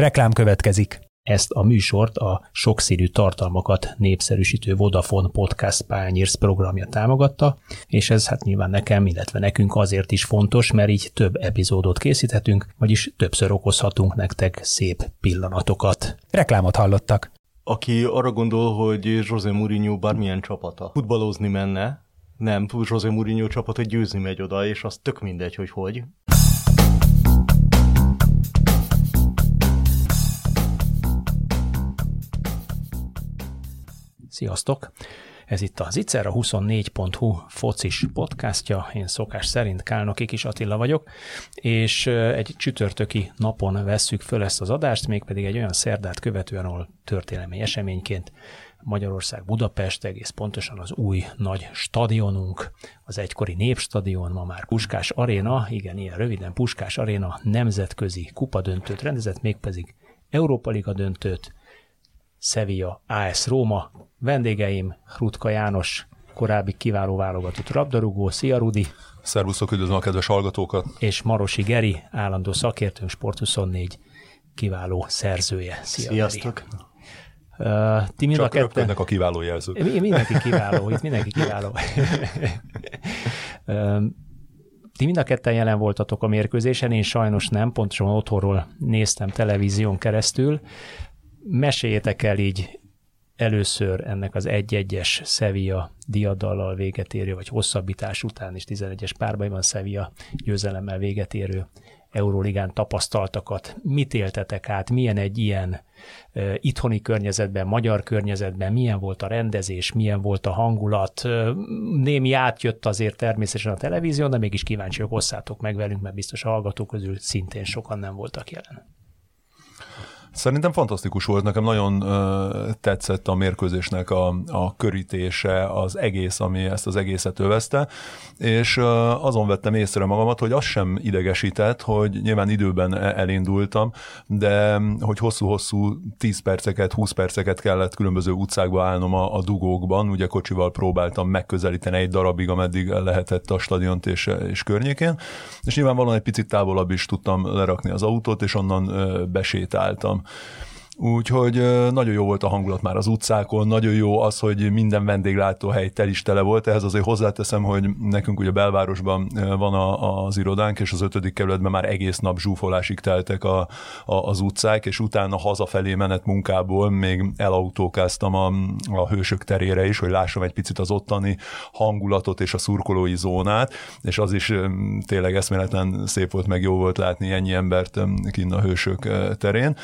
Reklám következik. Ezt a műsort a sokszínű tartalmakat népszerűsítő Vodafone Podcast Pányérsz programja támogatta, és ez hát nyilván nekem, illetve nekünk azért is fontos, mert így több epizódot készíthetünk, vagyis többször okozhatunk nektek szép pillanatokat. Reklámot hallottak. Aki arra gondol, hogy José Mourinho bármilyen csapata futballozni menne, nem, José Mourinho csapata győzni megy oda, és az tök mindegy, hogy hogy. Sziasztok! Ez itt az Itzer, a 24.hu focis podcastja. Én szokás szerint Kálnoki Kis Attila vagyok, és egy csütörtöki napon vesszük föl ezt az adást, mégpedig egy olyan szerdát követően, ahol történelmi eseményként Magyarország Budapest, egész pontosan az új nagy stadionunk, az egykori Népstadion, ma már Puskás Aréna, igen, ilyen röviden Puskás Aréna nemzetközi kupadöntőt rendezett, mégpedig Európa Liga döntőt, Sevilla, AS Róma, vendégeim Hrutka János, korábbi kiváló válogatott labdarúgó, szia Rudi! Szervuszok, üdvözlöm a kedves hallgatókat! És Marosi Geri, állandó szakértőnk, Sport24 kiváló szerzője. Szia, Sziasztok! Uh, ti mind Csak a ketten... a kiváló jelzők. Mindenki kiváló, itt mindenki kiváló. Ti mind a ketten jelen voltatok a mérkőzésen, én sajnos nem, pontosan otthonról néztem televízión keresztül. Meséljétek el így először ennek az egy-egyes Sevilla diadallal véget érő, vagy hosszabbítás után is 11-es párbajban Sevilla győzelemmel véget érő Euróligán tapasztaltakat. Mit éltetek át? Milyen egy ilyen uh, itthoni környezetben, magyar környezetben, milyen volt a rendezés, milyen volt a hangulat? Uh, némi átjött azért természetesen a televízión, de mégis kíváncsiak, osszátok meg velünk, mert biztos a hallgatók közül szintén sokan nem voltak jelen. Szerintem fantasztikus volt, nekem nagyon ö, tetszett a mérkőzésnek a, a körítése, az egész, ami ezt az egészet övezte, és ö, azon vettem észre magamat, hogy az sem idegesített, hogy nyilván időben e, elindultam, de hogy hosszú-hosszú 10 perceket, 20 perceket kellett különböző utcákba állnom a, a dugókban, ugye kocsival próbáltam megközelíteni egy darabig, ameddig lehetett a stadiont és, és környékén, és nyilvánvalóan egy picit távolabb is tudtam lerakni az autót, és onnan ö, besétáltam. Úgyhogy nagyon jó volt a hangulat már az utcákon, nagyon jó az, hogy minden vendéglátóhely tel is tele volt. Ehhez azért hozzáteszem, hogy nekünk ugye belvárosban van a, az irodánk, és az ötödik kerületben már egész nap zsúfolásig teltek a, a, az utcák, és utána hazafelé menet munkából még elautókáztam a, a hősök terére is, hogy lássam egy picit az ottani hangulatot és a szurkolói zónát, és az is tényleg eszméletlen szép volt, meg jó volt látni ennyi embert kinn a hősök terén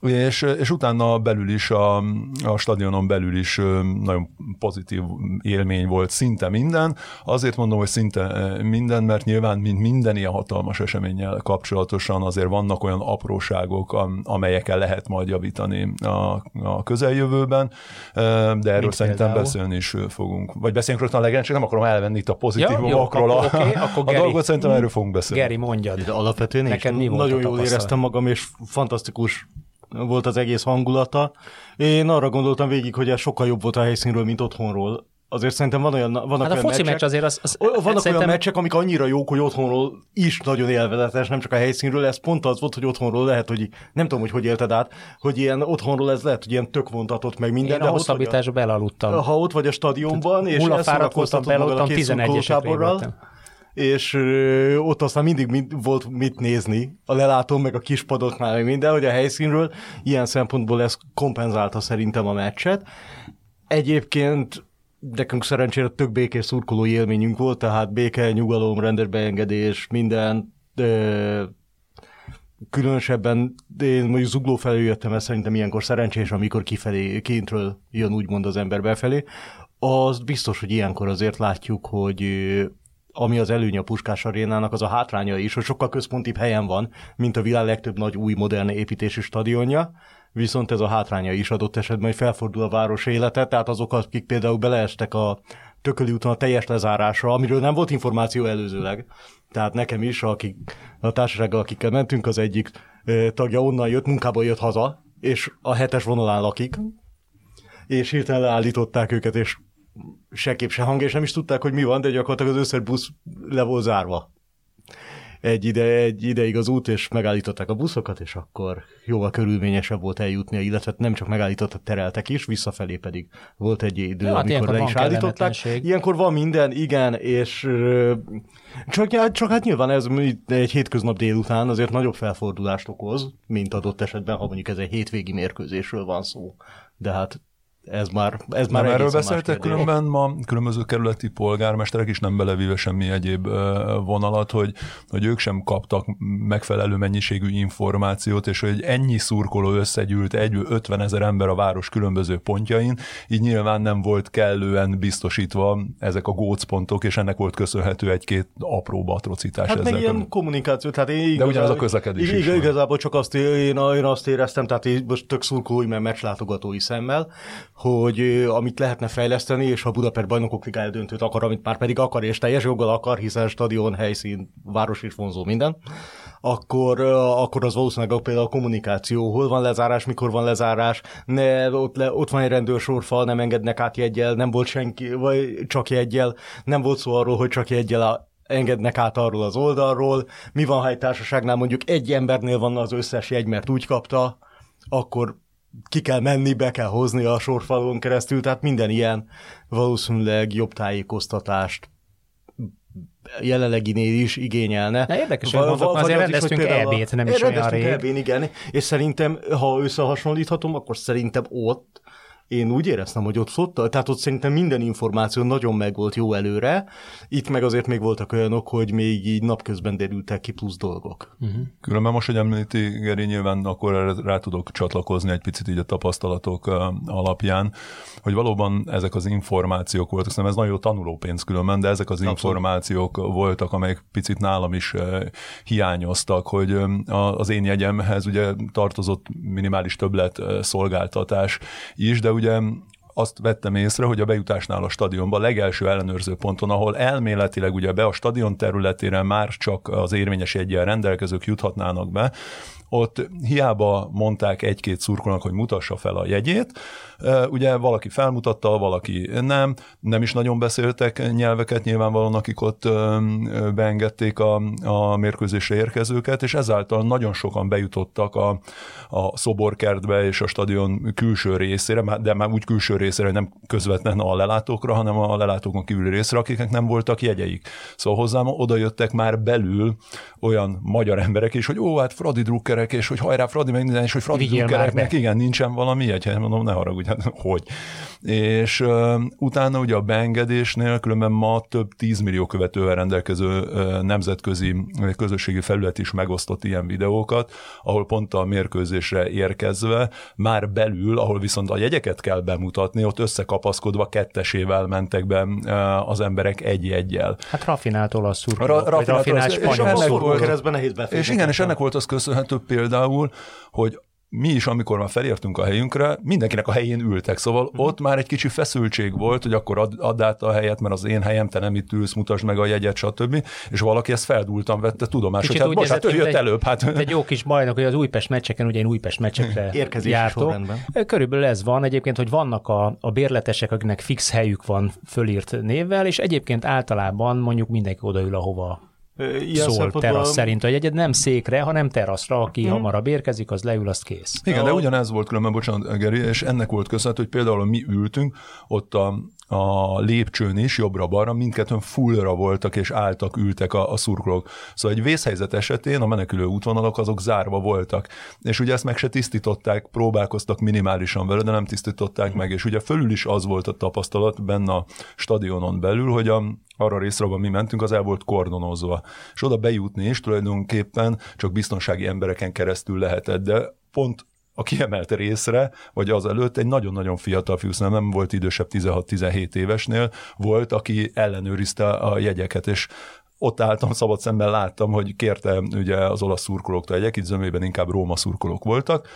és, és utána belül is, a, a stadionon belül is nagyon pozitív élmény volt szinte minden. Azért mondom, hogy szinte minden, mert nyilván, mint minden ilyen hatalmas eseménnyel kapcsolatosan azért vannak olyan apróságok, amelyekkel lehet majd javítani a, a közeljövőben, de erről mint szerintem például? beszélni is fogunk. Vagy beszéljünk rögtön a legencség, nem akarom elvenni itt a pozitívumokról ja, a, okay, akkor a Geri, dolgot, szerintem erről fogunk beszélni. Geri, mondjad. De alapvetően Neked mi volt nagyon jól éreztem magam, és fantasztikus volt az egész hangulata. Én arra gondoltam végig, hogy ez sokkal jobb volt a helyszínről, mint otthonról. Azért szerintem van olyan, vannak hát a olyan foci meccsek, meccs azért az, az vannak szerintem... olyan meccsek, amik annyira jók, hogy otthonról is nagyon élvezetes, nem csak a helyszínről, ez pont az volt, hogy otthonról lehet, hogy nem tudom, hogy hogy élted át, hogy ilyen otthonról ez lehet, hogy ilyen tök vontatott meg minden. Én a hosszabbításban belaludtam. Ha ott vagy a stadionban, és Hulla fáradt voltam, belaludtam, 11 és ott aztán mindig mind, volt mit nézni, a lelátón, meg a kispadoknál, meg minden, hogy a helyszínről ilyen szempontból ez kompenzálta szerintem a meccset. Egyébként nekünk szerencsére tök békés szurkolói élményünk volt, tehát béke, nyugalom, rendes beengedés, minden, ö, különösebben én mondjuk zugló felé jöttem, ez szerintem ilyenkor szerencsés, amikor kifelé, kintről jön úgymond az ember befelé, az biztos, hogy ilyenkor azért látjuk, hogy ami az előny a Puskás arénának, az a hátránya is, hogy sokkal központibb helyen van, mint a világ legtöbb nagy új modern építési stadionja, viszont ez a hátránya is adott esetben, hogy felfordul a város élete, tehát azok, akik például beleestek a Tököli úton a teljes lezárásra, amiről nem volt információ előzőleg. Tehát nekem is, akik, a társasággal, akikkel mentünk, az egyik tagja onnan jött, munkából jött haza, és a hetes vonalán lakik, és hirtelen leállították őket, és se kép, se hang, és nem is tudták, hogy mi van, de gyakorlatilag az összes busz le volt zárva. egy, ide, egy ideig az út, és megállították a buszokat, és akkor jóval körülményesebb volt eljutni, illetve nem csak megállítottak, tereltek is, visszafelé pedig volt egy idő, Ja, hát amikor le is állították. Ilyenkor van minden, igen, és csak, csak hát nyilván ez egy hétköznap délután azért nagyobb felfordulást okoz, mint adott esetben, ha mondjuk ez egy hétvégi mérkőzésről van szó. De hát ez már, ez már Már erről beszéltek különben ma különböző kerületi polgármesterek is nem belevéve semmi egyéb vonalat, hogy, hogy ők sem kaptak megfelelő mennyiségű információt, és hogy ennyi szurkoló összegyűlt, egy 50 ezer ember a város különböző pontjain, így nyilván nem volt kellően biztosítva ezek a gócpontok, és ennek volt köszönhető egy-két apró atrocitás Hát meg ezzel. ilyen kommunikáció, tehát én De ugyanaz a közlekedés is igaz, van. Igazából csak azt, én, én azt éreztem, tehát én most tök szurkolói, mert meccslátogatói szemmel, hogy amit lehetne fejleszteni, és ha Budapest bajnokok ligája döntőt akar, amit már pedig akar, és teljes joggal akar, hiszen stadion, helyszín, város is vonzó minden, akkor, akkor az valószínűleg például a kommunikáció, hol van lezárás, mikor van lezárás, ne, ott, le, ott van egy rendőrsorfal, nem engednek át jegyel, nem volt senki, vagy csak jegyel, nem volt szó arról, hogy csak jegyel a, engednek át arról az oldalról, mi van, ha egy társaságnál mondjuk egy embernél van az összes jegy, mert úgy kapta, akkor ki kell menni, be kell hozni a sorfalon keresztül, tehát minden ilyen valószínűleg jobb tájékoztatást jelenleginél is igényelne. Na, érdekes, hogy Va- mondod, va- ma azért hogy rendeztünk EB-t, nem is olyan rég. EB-n, igen, és szerintem, ha összehasonlíthatom, akkor szerintem ott én úgy éreztem, hogy ott, ott, tehát ott szerintem minden információ nagyon megvolt jó előre, itt meg azért még voltak olyanok, hogy még így napközben derültek ki plusz dolgok. Különben most, hogy említi Geri, nyilván akkor rá tudok csatlakozni egy picit így a tapasztalatok alapján, hogy valóban ezek az információk voltak, szerintem ez nagyon jó tanulópénz különben, de ezek az információk voltak, amelyek picit nálam is hiányoztak, hogy az én jegyemhez ugye tartozott minimális többlet szolgáltatás is, de ugye azt vettem észre, hogy a bejutásnál a stadionba legelső ellenőrző ponton, ahol elméletileg ugye be a stadion területére már csak az érvényes jegyen rendelkezők juthatnának be, ott hiába mondták egy-két szurkolónak, hogy mutassa fel a jegyét, ugye valaki felmutatta, valaki nem, nem is nagyon beszéltek nyelveket nyilvánvalóan, akik ott beengedték a, a mérkőzésre érkezőket, és ezáltal nagyon sokan bejutottak a, a szoborkertbe és a stadion külső részére, de már úgy külső részére, hogy nem közvetlen a lelátókra, hanem a lelátókon kívüli részre, akiknek nem voltak jegyeik. Szóval hozzám oda jöttek már belül olyan magyar emberek is, hogy ó, hát Fradi drukkerek, és hogy hajrá Fradi, meg minden, és hogy Fradi Vigyél drukkereknek, igen, nincsen valami jegy, hát mondom, ne haragudj, hát hogy. És uh, utána ugye a beengedésnél különben ma több 10 millió követővel rendelkező uh, nemzetközi közösségi felület is megosztott ilyen videókat, ahol pont a mérkőzésre érkezve már belül, ahol viszont a jegyeket kell bemutatni, ott összekapaszkodva kettesével mentek be az emberek egy-egyel. Hát rafinált olasz szurkoló, Ra- rafinált rafinált olasz- és spanyol ennek Ennek volt- szurkoló. keresztben nehéz befejezni. És igen, és ennek volt az köszönhető például, hogy mi is, amikor már felértünk a helyünkre, mindenkinek a helyén ültek, szóval Mhm. uh-huh. ott már egy kicsi feszültség volt, hogy akkor ad, add át a helyet, mert az én helyem, te nem itt ülsz, mutasd meg a jegyet, stb. És valaki ezt feldúltan vette tudomásul, hogy hát úgy bocsánat, ő jött egy- előbb. Hát, Egy jó kis bajnok, hogy az Újpest meccseken, ugye én Újpest meccsekre Érkezési jártok. sorrendben. Körülbelül ez van egyébként, hogy vannak a, a bérletesek, akiknek fix helyük van fölírt névvel, és egyébként általában mondjuk mindenki odaül, ahova Ilyen szól terasz szerint a jegyed, nem székre, hanem teraszra, aki Mhm. hamarabb érkezik, az leül, azt kész. Igen, de ugyanez volt különben, bocsánat, Geri, és ennek volt köszönhető, hogy például mi ültünk, ott a, a lépcsőn is, jobbra-balra, mindkettőn fullra voltak és álltak, ültek a, a szurkolók. Szóval egy vészhelyzet esetén a menekülő útvonalak azok zárva voltak. És ugye ezt meg se tisztították, próbálkoztak minimálisan vele, de nem tisztították meg. És ugye fölül is az volt a tapasztalat benne a stadionon belül, hogy a, arra a részre, ahol mi mentünk, az el volt kordonozva. És oda bejutni is tulajdonképpen csak biztonsági embereken keresztül lehetett, de pont a kiemelt részre, vagy az előtt egy nagyon-nagyon fiatal fiú, szerintem nem volt idősebb 16-17 évesnél, volt, aki ellenőrizte a jegyeket, és ott álltam, szabad szemben láttam, hogy kérte ugye az olasz szurkolóktól jegyek, itt zömében inkább Róma szurkolók voltak,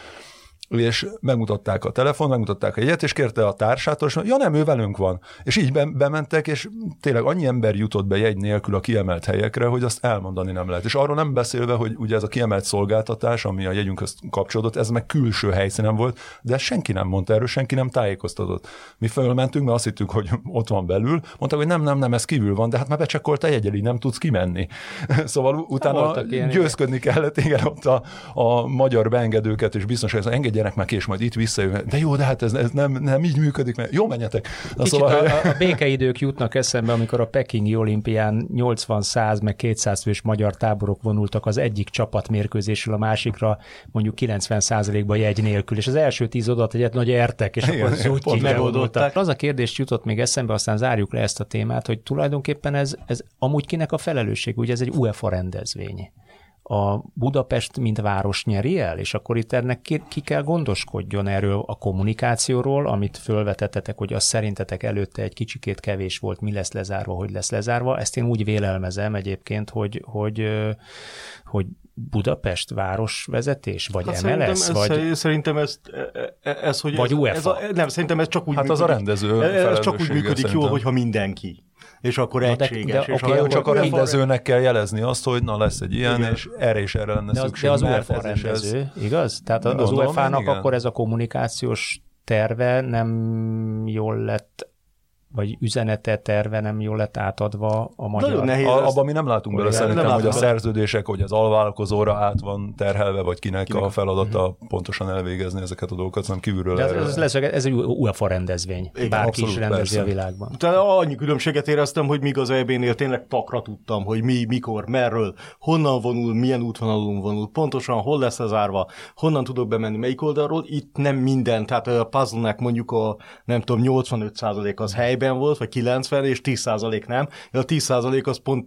és megmutatták a telefon, megmutatták a jegyet, és kérte a társától, és mondja, ja nem, ő velünk van. És így be, bementek, és tényleg annyi ember jutott be jegy nélkül a kiemelt helyekre, hogy azt elmondani nem lehet. És arról nem beszélve, hogy ugye ez a kiemelt szolgáltatás, ami a jegyünkhöz kapcsolódott, ez meg külső helyszínen volt, de senki nem mondta erről, senki nem tájékoztatott. Mi fölmentünk, mert azt hittük, hogy ott van belül, mondták, hogy nem, nem, nem, ez kívül van, de hát már becsekkolt a jegyel, így nem tudsz kimenni. szóval utána győzködni kellett, igen, ott a, a magyar beengedőket és biztos, hogy engedjenek meg és majd itt visszajön. De jó, de hát ez, ez nem, nem így működik, mert jó, menjetek. Na, szóval... a, a békeidők jutnak eszembe, amikor a Pekingi olimpián 80-100 meg 200 fős magyar táborok vonultak az egyik csapatmérkőzésről a másikra mondjuk 90 ba jegy nélkül, és az első tíz odat egyet nagy értek, és Igen, akkor úgy megoldották. Az a kérdés jutott még eszembe, aztán zárjuk le ezt a témát, hogy tulajdonképpen ez, ez amúgy kinek a felelősség, ugye ez egy UEFA rendezvény a Budapest, mint város nyeri el, és akkor itt ennek ki, ki kell gondoskodjon erről a kommunikációról, amit fölvetettetek, hogy az szerintetek előtte egy kicsikét kevés volt, mi lesz lezárva, hogy lesz lezárva. Ezt én úgy vélelmezem egyébként, hogy, hogy, hogy Budapest városvezetés, vagy hát MLS, szerintem, vagy... Ez, szerintem ez, e- e- ez, hogy vagy ez, UEFA. Ez a, nem, szerintem ez csak úgy Hát működik, az a rendező Ez csak úgy működik jól, hogyha mindenki és akkor egységes. De, de, és okay, csak a rendezőnek kell jelezni azt, hogy na lesz egy ilyen, igen. és erre is erre lenne de az, szükség. De az UEFA rendező, ez... igaz? Tehát az UEFA-nak akkor ez a kommunikációs terve nem jól lett vagy üzenete, terve nem jól lett átadva a magyar. nehéz a, abban mi nem látunk bele szerintem, nem hogy a szerződések, hogy az alvállalkozóra át van terhelve, vagy kinek, kinek? a feladata uh-huh. pontosan elvégezni ezeket a dolgokat, hanem kívülről De ez, ez, lesz, ez egy UEFA rendezvény. Igen, Bárki abszolút, is rendezi persze. a világban. Tehát annyi különbséget éreztem, hogy míg az EB-nél tényleg takra tudtam, hogy mi, mikor, merről, honnan vonul, milyen útvonalon vonul, pontosan hol lesz ez árva, honnan tudok bemenni, melyik oldalról. Itt nem minden, tehát a puzzle mondjuk a nem tudom, 85% az helyben, helyben volt, vagy 90, és 10% nem. A 10% az pont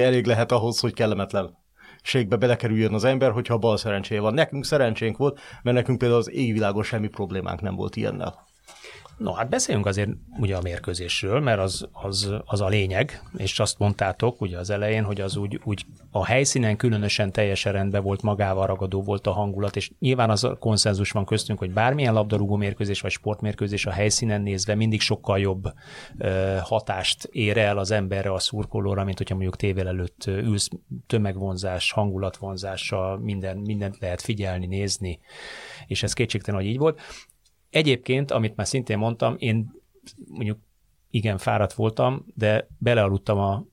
elég lehet ahhoz, hogy kellemetlen ségbe belekerüljön az ember, hogyha bal szerencséje van. Nekünk szerencsénk volt, mert nekünk például az égvilágon semmi problémánk nem volt ilyennel. No, hát beszéljünk azért ugye a mérkőzésről, mert az, az, az a lényeg, és azt mondtátok ugye az elején, hogy az úgy, úgy a helyszínen különösen teljesen rendben volt, magával ragadó volt a hangulat, és nyilván az a konszenzus van köztünk, hogy bármilyen labdarúgó mérkőzés vagy sportmérkőzés a helyszínen nézve mindig sokkal jobb ö, hatást ér el az emberre, a szurkolóra, mint hogyha mondjuk tévél előtt ülsz, tömegvonzás, hangulatvonzással, minden, mindent lehet figyelni, nézni, és ez kétségtelen, hogy így volt. Egyébként, amit már szintén mondtam, én mondjuk igen, fáradt voltam, de belealudtam a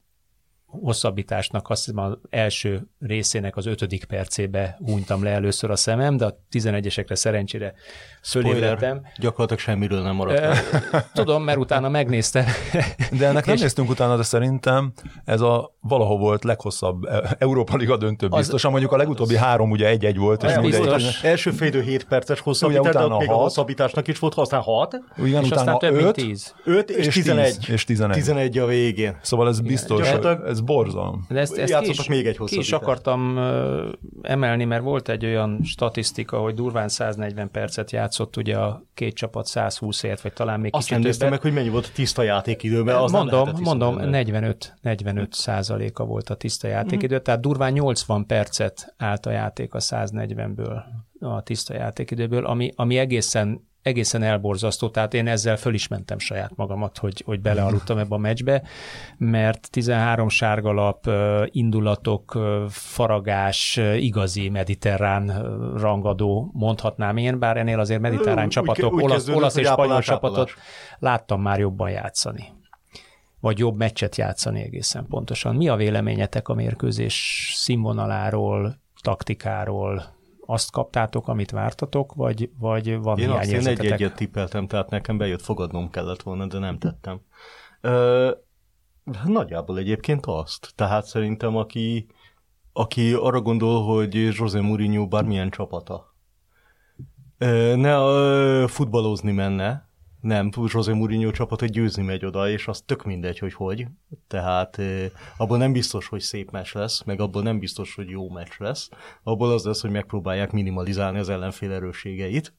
hosszabbításnak azt hiszem az első részének az ötödik percébe hunytam le először a szemem, de a 11-esekre szerencsére fölébredtem. Gyakorlatilag semmiről nem maradt. Tudom, mert utána megnéztem. De ennek nem néztünk utána, de szerintem ez a valahol volt leghosszabb e- Európa Liga döntő biztosan, mondjuk a legutóbbi három ugye egy-egy volt. És biztos. Első félidő 7 perces hosszabbítás, de még a hosszabbításnak is volt, aztán 6, Igen, és utána aztán több 5, 10. 5 és, és 11. 10, és 11. 11 a végén. Szóval ez biztos, ez borzalom. De ezt, ezt ki is, még egy ki is akartam emelni, mert volt egy olyan statisztika, hogy durván 140 percet játszott ugye a két csapat 120 ért, vagy talán még Azt kicsit néztem meg, hogy mennyi volt a tiszta játékidőben. Az mondom, mondom, 45, 45 százaléka volt a tiszta játékidő, mm-hmm. tehát durván 80 percet állt a játék a 140-ből, a tiszta játékidőből, ami, ami egészen egészen elborzasztó, tehát én ezzel föl is mentem saját magamat, hogy, hogy belealudtam ebbe a meccsbe, mert 13 sárgalap, indulatok, faragás, igazi mediterrán rangadó mondhatnám én, bár ennél azért mediterrán csapatok, úgy, olasz, olasz és spanyol csapatot láttam már jobban játszani. Vagy jobb meccset játszani egészen pontosan. Mi a véleményetek a mérkőzés színvonaláról, taktikáról, azt kaptátok, amit vártatok, vagy, vagy van én azt én egy-egyet tippeltem, tehát nekem bejött, fogadnom kellett volna, de nem tettem. Ö, nagyjából egyébként azt. Tehát szerintem, aki, aki arra gondol, hogy José Mourinho bármilyen csapata ne futballozni menne, nem, José Mourinho csapat, győzni megy oda, és az tök mindegy, hogy hogy. Tehát eh, abból nem biztos, hogy szép meccs lesz, meg abból nem biztos, hogy jó meccs lesz. Abból az lesz, hogy megpróbálják minimalizálni az ellenfél erősségeit.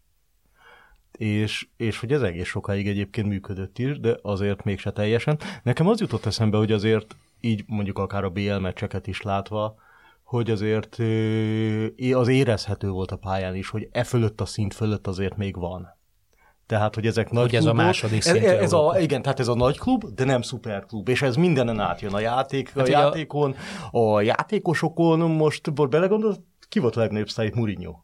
És, és hogy ez egész sokáig egyébként működött is, de azért mégse teljesen. Nekem az jutott eszembe, hogy azért így mondjuk akár a BL meccseket is látva, hogy azért az érezhető volt a pályán is, hogy e fölött a szint fölött azért még van. Tehát, hogy ezek nagy Ugye ez a második ez, ez a, Igen, tehát ez a nagy klub, de nem szuperklub, és ez mindenen átjön a játék, hát a játékon, a... a játékosokon, most belegondolsz, ki volt a legnagyobb sztájt? Mourinho.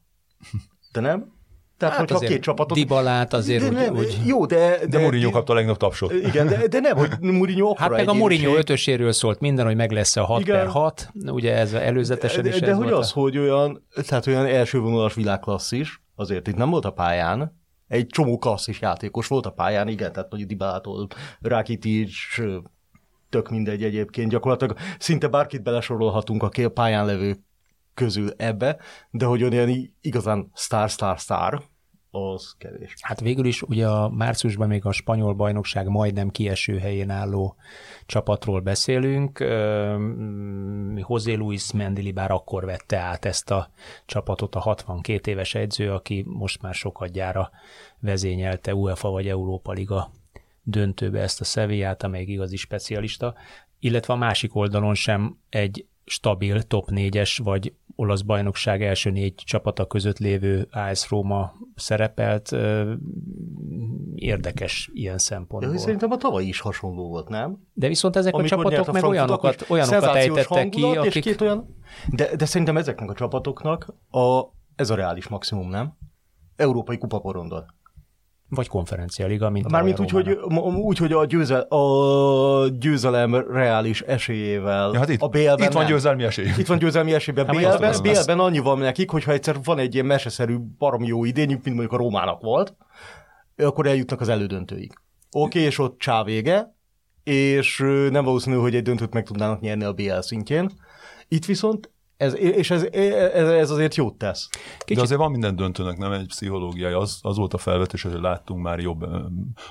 De nem? Tehát, hát hogyha két csapatot... Dibalát azért de nem, úgy, Jó, de... De, de Mourinho kapta a legnagyobb tapsot. Igen, de, de nem, hogy Mourinho Hát meg a Mourinho ötöséről szólt minden, hogy meg lesz a 6 igen. per 6, ugye ez előzetesen de, is De, de hogy az, a... hogy olyan, tehát olyan elsővonalas világklasszis, azért itt nem volt a pályán, egy csomó klasszis játékos volt a pályán, igen, tehát mondjuk Dibálától Rakitic, tök mindegy egyébként, gyakorlatilag. Szinte bárkit belesorolhatunk a pályán levő közül ebbe, de hogy olyan igazán star, star, star, az kevés. Hát végül is ugye a márciusban még a spanyol bajnokság majdnem kieső helyén álló csapatról beszélünk. José Luis bár akkor vette át ezt a csapatot a 62 éves edző, aki most már sokadjára vezényelte UEFA vagy Európa Liga döntőbe ezt a Sevillát, amelyik igazi specialista, illetve a másik oldalon sem egy stabil top 4-es vagy olasz bajnokság első négy csapata között lévő AS Roma szerepelt. Érdekes ilyen szempontból. De szerintem a tavaly is hasonló volt, nem? De viszont ezek Amikor a csapatok a meg olyanokat, olyanokat ejtettek ki, akik... És két olyan... de, de szerintem ezeknek a csapatoknak a, ez a reális maximum, nem? Európai kupaporondon. Vagy konferencialiga, mint Mármint úgy, hogy, úgy, hogy a, győzel, a győzelem reális esélyével. Ja, hát itt, a BL-ben itt van győzelmi esély. Itt van győzelmi esélyben. Hát BL-ben, BL-ben annyi van nekik, hogyha egyszer van egy ilyen meseszerű barom jó idényük, mint mondjuk a Rómának volt, akkor eljutnak az elődöntőig. Oké, okay, és ott csávége, és nem valószínű, hogy egy döntőt meg tudnának nyerni a BL szintjén. Itt viszont ez, és ez, ez, ez azért jót tesz. Kicsit. De azért van minden döntőnek, nem egy pszichológiai. Az, az volt a felvetés, hogy láttunk már jobb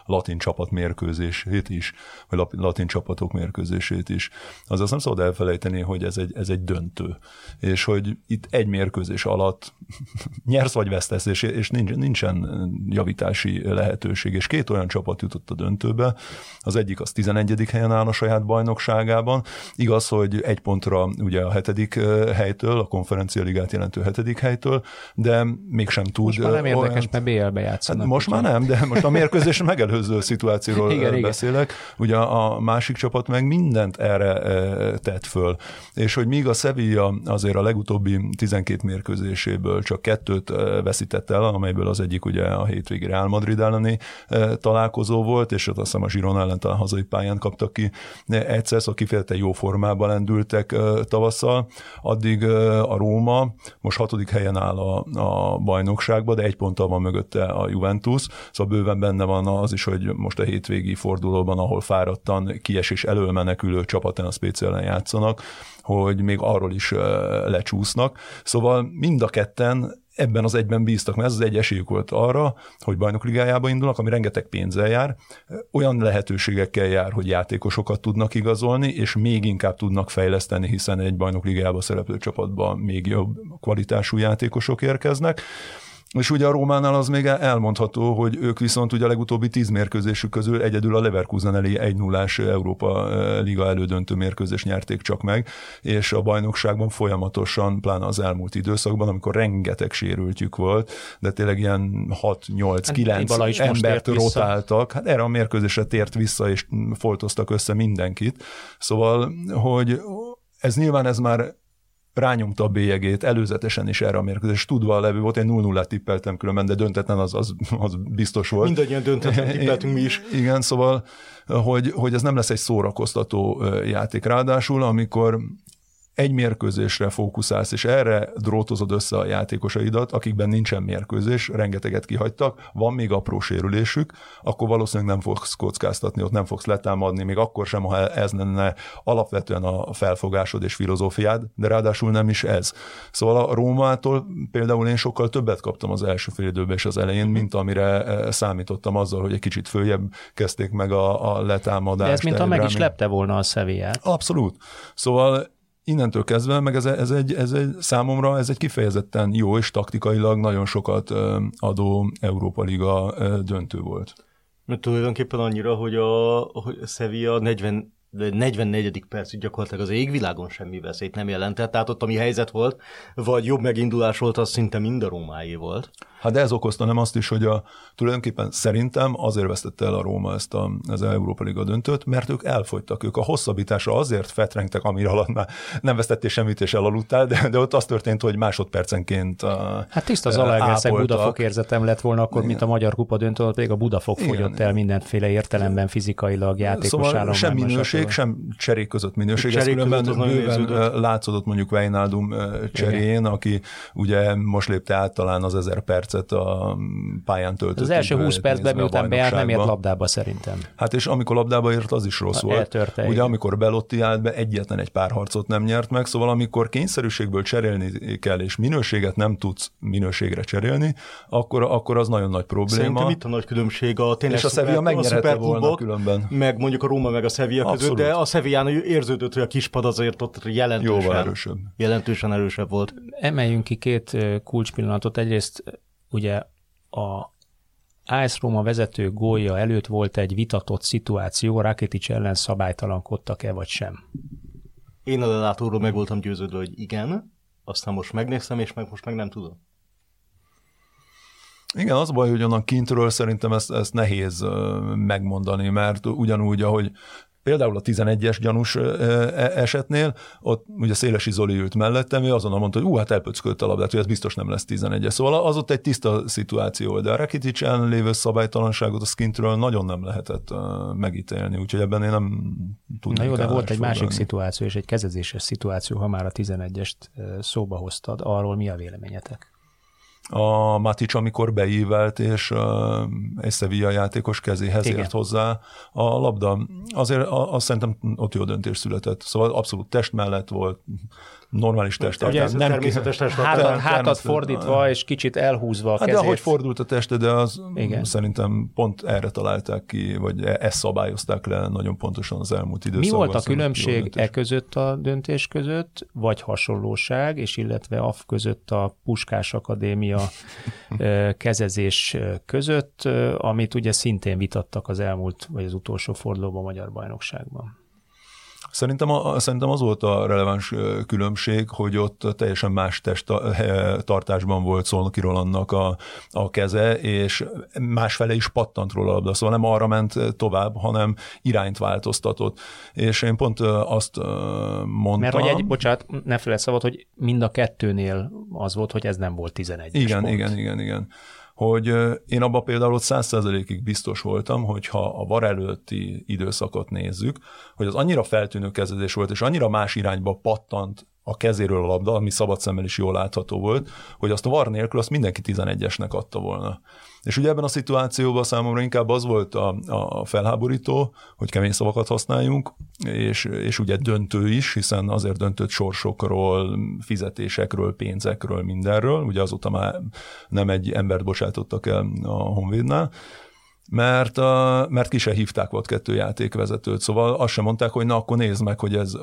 latin csapat mérkőzését is, vagy latin csapatok mérkőzését is. Az azt nem szabad elfelejteni, hogy ez egy, ez egy döntő. És hogy itt egy mérkőzés alatt nyersz vagy vesztesz, és, és nincs, nincsen javítási lehetőség. És két olyan csapat jutott a döntőbe. Az egyik az 11. helyen áll a saját bajnokságában. Igaz, hogy egy pontra ugye a hetedik helytől, a konferencia ligát jelentő hetedik helytől, de mégsem tud. Most már nem érdekes, mert BL-be játszanak. Hát most már nem, de most a mérkőzés megelőző szituációról igen, beszélek. Igen. Ugye a másik csapat meg mindent erre tett föl. És hogy míg a Sevilla azért a legutóbbi 12 mérkőzéséből csak kettőt veszített el, amelyből az egyik ugye a hétvégi Real Madrid elleni találkozó volt, és ott azt hiszem a Girona ellen talán hazai pályán kaptak ki egyszer, szóval kifejezetten jó formában lendültek tavasszal, addig a Róma most hatodik helyen áll a, a bajnokságban, de egy ponttal van mögötte a Juventus, szóval bőven benne van az is, hogy most a hétvégi fordulóban, ahol fáradtan kiesés elől menekülő csapat a speciálen játszanak, hogy még arról is lecsúsznak. Szóval mind a ketten ebben az egyben bíztak, mert ez az egy esélyük volt arra, hogy bajnokligájába indulnak, ami rengeteg pénzzel jár, olyan lehetőségekkel jár, hogy játékosokat tudnak igazolni, és még inkább tudnak fejleszteni, hiszen egy bajnokligájába szereplő csapatban még jobb kvalitású játékosok érkeznek. És ugye a Rómánál az még elmondható, hogy ők viszont ugye a legutóbbi tíz mérkőzésük közül egyedül a Leverkusen elé 1 0 Európa eh, Liga elődöntő mérkőzés nyerték csak meg, és a bajnokságban folyamatosan, pláne az elmúlt időszakban, amikor rengeteg sérültjük volt, de tényleg ilyen 6-8-9 hát, embert rotáltak, hát erre a mérkőzésre tért vissza, és foltoztak össze mindenkit. Szóval, hogy ez nyilván ez már rányomta a bélyegét előzetesen is erre a mérkőzés. Tudva a levő volt, én 0 0 tippeltem különben, de döntetlen az, az, az biztos volt. Mindannyian döntetlen tippeltünk mi is. Igen, szóval, hogy, hogy ez nem lesz egy szórakoztató játék. Ráadásul, amikor egy mérkőzésre fókuszálsz, és erre drótozod össze a játékosaidat, akikben nincsen mérkőzés, rengeteget kihagytak, van még apró sérülésük, akkor valószínűleg nem fogsz kockáztatni, ott nem fogsz letámadni, még akkor sem, ha ez lenne alapvetően a felfogásod és filozófiád, de ráadásul nem is ez. Szóval a Rómától például én sokkal többet kaptam az első fél időben és az elején, mint amire eh, számítottam azzal, hogy egy kicsit följebb kezdték meg a, a letámadást. De ez mint ha meg is lepte volna a Sevillát. Abszolút. Szóval innentől kezdve, meg ez, ez, egy, ez egy számomra ez egy kifejezetten jó és taktikailag nagyon sokat adó Európa Liga döntő volt. Mert tulajdonképpen annyira, hogy a, hogy a Sevilla 40 44. percig gyakorlatilag az égvilágon semmi veszélyt nem jelentett, tehát ott ami helyzet volt, vagy jobb megindulás volt, az szinte mind a Rómáé volt. Hát de ez okozta nem azt is, hogy a, tulajdonképpen szerintem azért vesztette el a Róma ezt a, az Európa Liga döntőt, mert ők elfogytak, ők a hosszabbításra azért fetrengtek, amire alatt már nem vesztettél semmit és elaludtál, de, de ott az történt, hogy másodpercenként Hát tiszta az Zalaegerszeg Budafok érzetem lett volna akkor, Igen. mint a Magyar Kupa döntő, ott pedig a Budafok Igen. fogyott el mindenféle értelemben fizikailag játékos szóval sem minőség, sem cserék között minőség. Cserék ez különben bőven látszódott mondjuk Weinaldum cserén, Igen. aki ugye most lépte át talán az ezer percet a pályán töltött. Az első 20 percben, miután beállt, nem ért labdába szerintem. Hát és amikor labdába ért, az is rossz volt. Eltörte, ugye igen. amikor Belotti állt be, egyetlen egy pár harcot nem nyert meg, szóval amikor kényszerűségből cserélni kell, és minőséget nem tudsz minőségre cserélni, akkor, akkor az nagyon nagy probléma. Szerintem itt a nagy különbség a tényleg És a Sevilla megnyerette volna különben. Meg mondjuk a Róma meg a Sevilla között, de a Sevillán érződött, hogy a kispad azért ott jelentősen, Jóval erősebb. jelentősen erősebb volt. Emeljünk ki két kulcspillanatot. Egyrészt ugye a AS Roma vezető gólja előtt volt egy vitatott szituáció, Rakitic ellen szabálytalankodtak-e vagy sem? Én a lelátóról meg voltam győződve, hogy igen, aztán most megnéztem, és meg most meg nem tudom. Igen, az a baj, hogy onnan kintről szerintem ezt, ezt nehéz megmondani, mert ugyanúgy, ahogy Például a 11-es gyanús e, esetnél, ott ugye Szélesi Zoli ült mellettem, ő azonnal mondta, hogy ú, hát elpöckölt a labdát, hogy ez biztos nem lesz 11-es. Szóval az ott egy tiszta szituáció, de a Rakitic ellen lévő szabálytalanságot a skintről nagyon nem lehetett megítélni, úgyhogy ebben én nem tudnék. Na jó, de volt egy másik szituáció, és egy kezezéses szituáció, ha már a 11-est szóba hoztad, arról mi a véleményetek? A Matic, amikor beívelt, és egy Sevilla játékos kezéhez Igen. ért hozzá a labda. Azért azt szerintem ott jó döntés született. Szóval abszolút test mellett volt, normális testtartás. Nem természetes testtartás. Hátat, hátat fordítva és kicsit elhúzva a kezét. Hát de ahogy fordult a teste, de az Igen. szerintem pont erre találták ki, vagy e- ezt szabályozták le nagyon pontosan az elmúlt időszakban. Mi volt a különbség e között a döntés között, vagy hasonlóság, és illetve AF között a Puskás Akadémia kezezés között, amit ugye szintén vitattak az elmúlt, vagy az utolsó fordulóban a Magyar Bajnokságban? Szerintem, a, szerintem az volt a releváns különbség, hogy ott teljesen más testtartásban volt Szolnoki Rolandnak a, a keze, és másfele is pattant róla a labda, szóval nem arra ment tovább, hanem irányt változtatott. És én pont azt mondtam... Mert hogy egy, bocsánat, ne felejtsd szabad, hogy mind a kettőnél az volt, hogy ez nem volt 11 Igen, pont. igen, igen, igen hogy én abban például száz százalékig biztos voltam, hogy ha a var előtti időszakot nézzük, hogy az annyira feltűnő kezdés volt, és annyira más irányba pattant a kezéről a labda, ami szabad szemmel is jól látható volt, hogy azt a var nélkül azt mindenki 11-esnek adta volna. És ugye ebben a szituációban számomra inkább az volt a, a felháborító, hogy kemény szavakat használjunk, és, és ugye döntő is, hiszen azért döntött sorsokról, fizetésekről, pénzekről, mindenről, ugye azóta már nem egy embert bocsátottak el a Honvédnál, mert, a, mert ki se hívták volt kettő játékvezetőt, szóval azt sem mondták, hogy na akkor nézd meg, hogy, ez,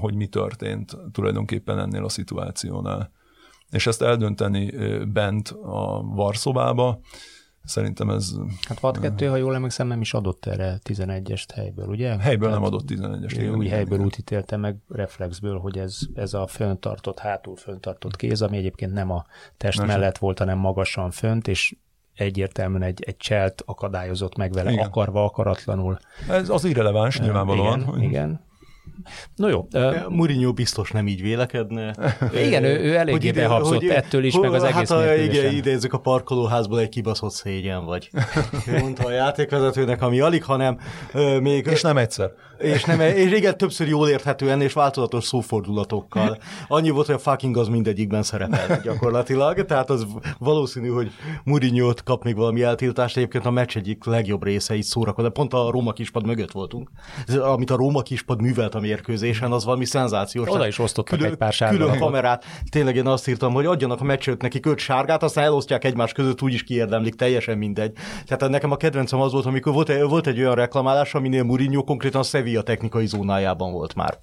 hogy mi történt tulajdonképpen ennél a szituációnál és ezt eldönteni bent a varszobába, szerintem ez... Hát vad 2, ha jól emlékszem, nem is adott erre 11-est helyből, ugye? Helyből nem adott 11-est. Új helyből úgy ítélte meg reflexből, hogy ez, ez a föntartott, hátul föntartott kéz, ami egyébként nem a test Most mellett volt, hanem magasan fönt, és egyértelműen egy, egy cselt akadályozott meg vele, igen. akarva, akaratlanul. Ez az irreleváns, nyilvánvalóan. Igen, hogy... igen. No jó. Uh, Mourinho biztos nem így vélekedne. Igen, ő, ő eléggé behabzott hogy, ettől is, meg az hát egész hát, igen, idézzük a parkolóházból egy kibaszott szégyen vagy. Mondta a játékvezetőnek, ami alig, hanem uh, még... És nem egyszer. És, nem, és igen, többször jól érthetően és változatos szófordulatokkal. Annyi volt, hogy a fucking az mindegyikben szerepel gyakorlatilag, tehát az valószínű, hogy mourinho kap még valami eltiltást, egyébként a meccs egyik legjobb része így szórakozó, pont a Róma kispad mögött voltunk. Amit a Róma kispad művelt a mérkőzésen, az valami szenzációs. Oda is osztottak külön, egy pár sárgát. Külön kamerát. Tényleg én azt írtam, hogy adjanak a meccsőt nekik öt sárgát, aztán elosztják egymás között, úgyis kiérdemlik, teljesen mindegy. Tehát nekem a kedvencem az volt, amikor volt egy, volt egy olyan reklamálás, aminél Mourinho konkrétan a Sevilla technikai zónájában volt már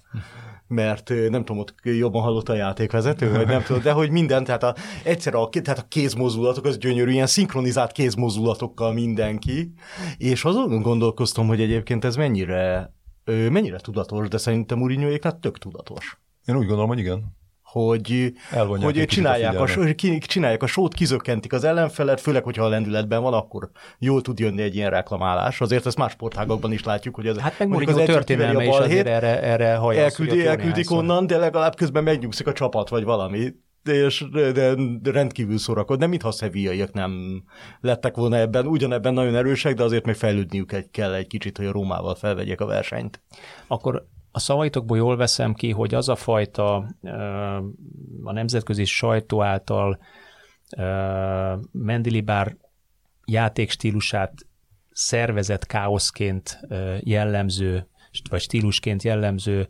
mert nem tudom, ott jobban hallott a játékvezető, vagy nem tudom, de hogy minden, tehát a, egyszer a, tehát a kézmozdulatok, az gyönyörű, ilyen szinkronizált kézmozdulatokkal mindenki, és azon gondolkoztam, hogy egyébként ez mennyire mennyire tudatos, de szerintem Mourinhoéknál tök tudatos. Én úgy gondolom, hogy igen. Hogy, Elvonják hogy csinálják, a a, csinálják a sót, kizökkentik az ellenfelet, főleg, hogyha a lendületben van, akkor jól tud jönni egy ilyen reklamálás. Azért ezt más sportágakban is látjuk, hogy ez Hát meg Mourinho az történelme is balhét, azért erre, erre hajaz, elküldi, elküldik onnan, de legalább közben megnyugszik a csapat, vagy valami. És de rendkívül szórakod, de mintha a szevíjaiak nem lettek volna ebben, ugyanebben nagyon erősek, de azért még fejlődniük kell egy kicsit, hogy a Rómával felvegyek a versenyt. Akkor a szavaitokból jól veszem ki, hogy az a fajta a nemzetközi sajtó által Mendilibár játékstílusát szervezett káoszként jellemző vagy stílusként jellemző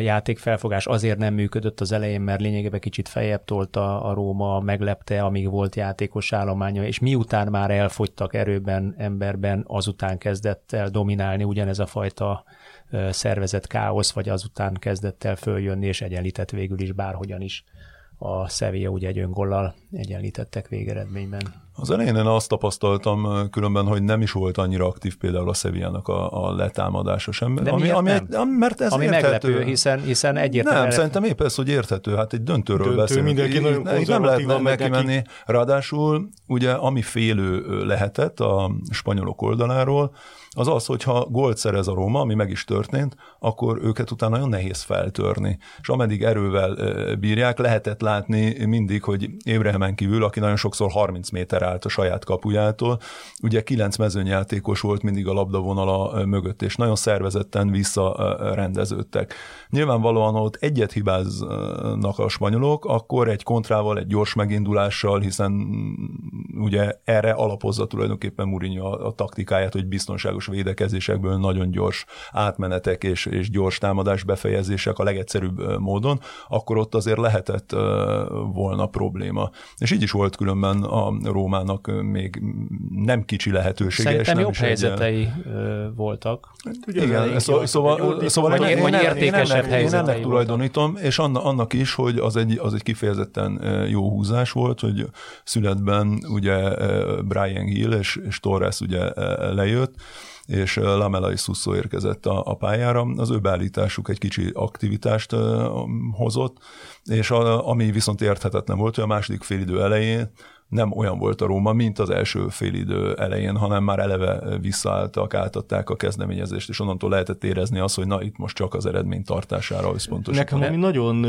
játékfelfogás azért nem működött az elején, mert lényegében kicsit feljebb tolta a Róma, meglepte, amíg volt játékos állománya, és miután már elfogytak erőben, emberben, azután kezdett el dominálni ugyanez a fajta szervezett káosz, vagy azután kezdett el följönni, és egyenlített végül is bárhogyan is a Sevilla ugye egy öngollal egyenlítettek végeredményben. Az elején én azt tapasztaltam különben, hogy nem is volt annyira aktív például a Sevillának a, a letámadása sem. De ami, ami, nem? mert ez Ami érthető. meglepő, hiszen, hiszen egyértelműen... Nem, szerintem épp ez, hogy érthető, hát egy döntőről Döntő, beszélünk. mindenki nagyon így nem lehet neki menni. Ráadásul ugye ami félő lehetett a spanyolok oldaláról, az az, hogyha gólt szerez a Róma, ami meg is történt, akkor őket utána nagyon nehéz feltörni. És ameddig erővel bírják, lehetett látni mindig, hogy Ébrehemen kívül, aki nagyon sokszor 30 méter állt a saját kapujától, ugye kilenc mezőnyjátékos volt mindig a labdavonala mögött, és nagyon szervezetten visszarendeződtek. Nyilvánvalóan, ha ott egyet hibáznak a spanyolok, akkor egy kontrával, egy gyors megindulással, hiszen mm, ugye erre alapozza tulajdonképpen Mourinho a, a taktikáját, hogy biztonságos védekezésekből nagyon gyors átmenetek és, és gyors támadás befejezések a legegyszerűbb módon, akkor ott azért lehetett volna probléma. És így is volt különben a Rómának még nem kicsi lehetősége. Szerintem jobb helyzetei ö, voltak. Ugye igen, szó, szóval, szóval értékesebb én, ennek, én ennek tulajdonítom, és anna, annak is, hogy az egy, az egy kifejezetten eh, jó húzás volt, hogy szünetben ugye eh, Brian Hill és, és Torres ugye eh, lejött, és Lamela és Susso érkezett a, a pályára. Az ő beállításuk egy kicsi aktivitást hozott, és a, ami viszont érthetetlen volt, hogy a második félidő elején nem olyan volt a Róma, mint az első félidő elején, hanem már eleve visszaálltak, átadták a kezdeményezést, és onnantól lehetett érezni azt, hogy na itt most csak az eredmény tartására összpontosítanak. Nekem ami nagyon,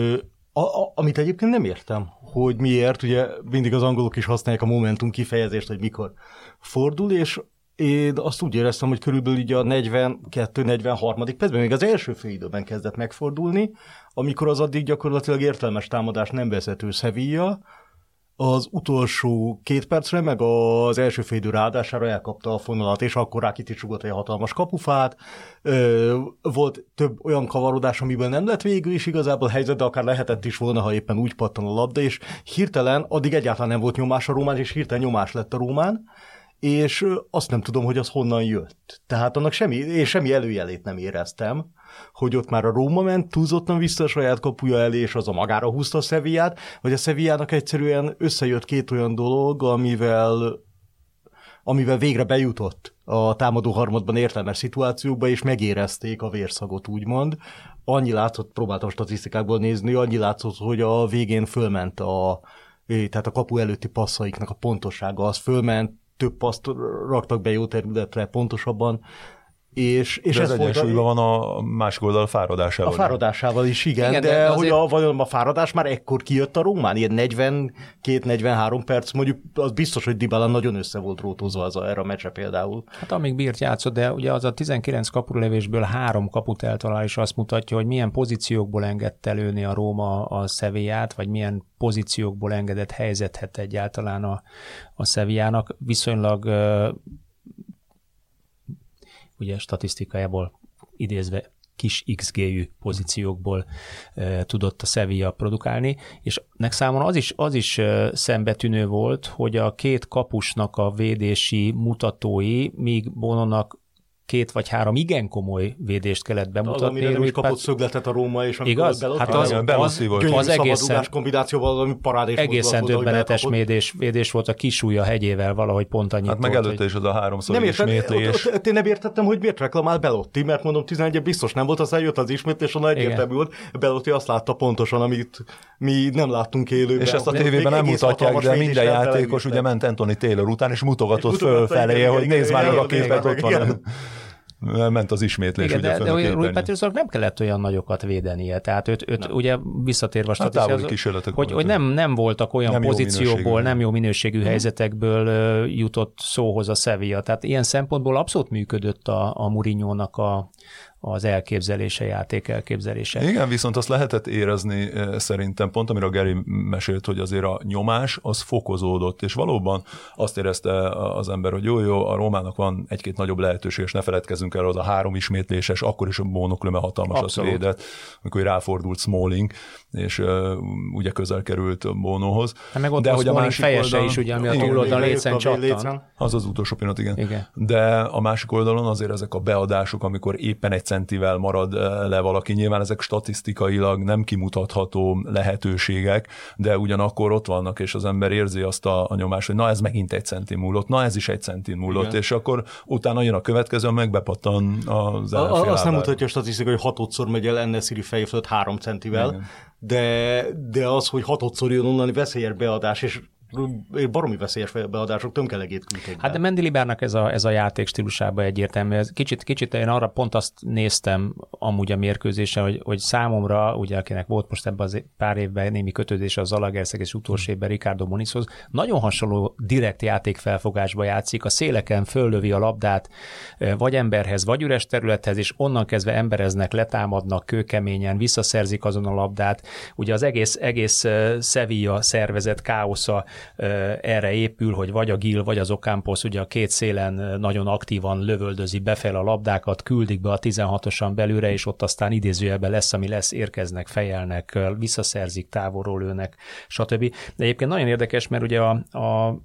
a, a, amit egyébként nem értem, hogy miért, ugye mindig az angolok is használják a momentum kifejezést, hogy mikor fordul, és én azt úgy éreztem, hogy körülbelül így a 42-43. percben, még az első fél időben kezdett megfordulni, amikor az addig gyakorlatilag értelmes támadás nem vezető Sevilla, az utolsó két percre, meg az első fél idő ráadására elkapta a fonalat, és akkor Rakitic rugott egy hatalmas kapufát. Volt több olyan kavarodás, amiben nem lett végül is igazából helyzet, de akár lehetett is volna, ha éppen úgy pattan a labda, és hirtelen, addig egyáltalán nem volt nyomás a Rómán, és hirtelen nyomás lett a Rómán, és azt nem tudom, hogy az honnan jött. Tehát annak semmi, én semmi előjelét nem éreztem, hogy ott már a Róma ment túlzottan vissza a saját kapuja elé, és az a magára húzta a Sevillát, vagy a Sevillának egyszerűen összejött két olyan dolog, amivel amivel végre bejutott a támadó harmadban értelmes szituációkba, és megérezték a vérszagot, úgymond. Annyi látszott, próbáltam statisztikákból nézni, annyi látszott, hogy a végén fölment a, tehát a kapu előtti passzaiknak a pontossága, az fölment, több paszt raktak be jó területre pontosabban, és, és És ez ez egyensúlyban van a másik oldal a fáradásával. a fáradásával is, igen, Igen, de de, de azért- hogy a, vajon a fáradás már ekkor kijött a Rómán, ilyen 42-43 perc, mondjuk az biztos, hogy Dybala nagyon össze volt rótózva az a, erre a meccse például. Hát amíg bírt játszott, de ugye az a 19 kapulevésből három kaput eltalál, és azt mutatja, hogy milyen pozíciókból engedte lőni a Róma a Sevillát, vagy milyen pozíciókból engedett helyzethet egyáltalán a, a Sevillának. Viszonylag ugye statisztikájából idézve kis XG-jű pozíciókból e, tudott a Sevilla produkálni, és nek számomra az is, az is szembetűnő volt, hogy a két kapusnak a védési mutatói, míg Bononak két vagy három igen komoly védést kellett bemutatni. Az, amire nem is kapott szögletet a Róma, és Igaz? Belotti, hát az, az, az, az egészen, kombinációval, ami parádés egészen döbbenetes védés, védés volt a kisúlya hegyével valahogy pont annyit Hát meg volt, előtte hogy... is az a háromszor nem ismétlés. Ott, ott, én nem értettem, hogy miért reklamál Belotti, mert mondom 11 biztos nem volt, aztán jött az ismétlés, onnan egyértelmű volt. Belotti azt látta pontosan, amit mi nem láttunk élőben. És ezt a tévében nem mutatják, de minden játékos ugye ment Anthony Taylor után, és mutogatott fölfelé, hogy nézd már a képet, ott van ment az ismétlés. Igen, ugye de, de Rui Patricksnak nem kellett olyan nagyokat védenie. Tehát őt, őt ugye visszatérve a hát statisztikához, hogy, hogy nem, nem voltak olyan nem pozícióból, nem jó minőségű hmm. helyzetekből jutott szóhoz a Sevilla. Tehát ilyen szempontból abszolút működött a, a Mourinho-nak a, az elképzelése, játék elképzelése. Igen, viszont azt lehetett érezni szerintem, pont amire a Geri mesélt, hogy azért a nyomás az fokozódott, és valóban azt érezte az ember, hogy jó, jó, a Rómának van egy-két nagyobb lehetőség, és ne feledkezzünk el az a három ismétléses, akkor is a Bónoklöme hatalmas az védett, amikor ráfordult Smalling, és uh, ugye közel került Bónóhoz. Hát meg ott De hogy a másik fejese oldalon, is, ugye, ami a túloldal lécen csattan. Az az utolsó pillanat, igen. igen. De a másik oldalon azért ezek a beadások, amikor éppen egy centivel marad le valaki, nyilván ezek statisztikailag nem kimutatható lehetőségek, de ugyanakkor ott vannak, és az ember érzi azt a, a nyomást, hogy na ez megint egy centi múlott, na ez is egy centi múlott, igen. és akkor utána jön a következő, meg bepattan az a, Azt nem mutatja a statisztika, hogy hatodszor megy el Ennesziri fejfölött három centivel, igen. De, de az, hogy hatodszor jön onnan veszélyes beadás, és baromi veszélyes beadások, tömkelegét küldték. Hát de Mendilibárnak ez a, ez a játék stílusába egyértelmű. Ez kicsit, kicsit én arra pont azt néztem amúgy a mérkőzésen, hogy, hogy számomra, ugye akinek volt most ebben az pár évben némi kötődés az Zalagerszeg és utolsó évben Ricardo Monizhoz, nagyon hasonló direkt játékfelfogásba játszik, a széleken föllövi a labdát vagy emberhez, vagy üres területhez, és onnan kezdve embereznek, letámadnak kőkeményen, visszaszerzik azon a labdát. Ugye az egész, egész Sevilla szervezet káosza erre épül, hogy vagy a Gil, vagy az Ocampos ugye a két szélen nagyon aktívan lövöldözi befel a labdákat, küldik be a 16-osan belőle, és ott aztán idézőjelben lesz, ami lesz, érkeznek, fejelnek, visszaszerzik, távolról lőnek, stb. De egyébként nagyon érdekes, mert ugye a, a,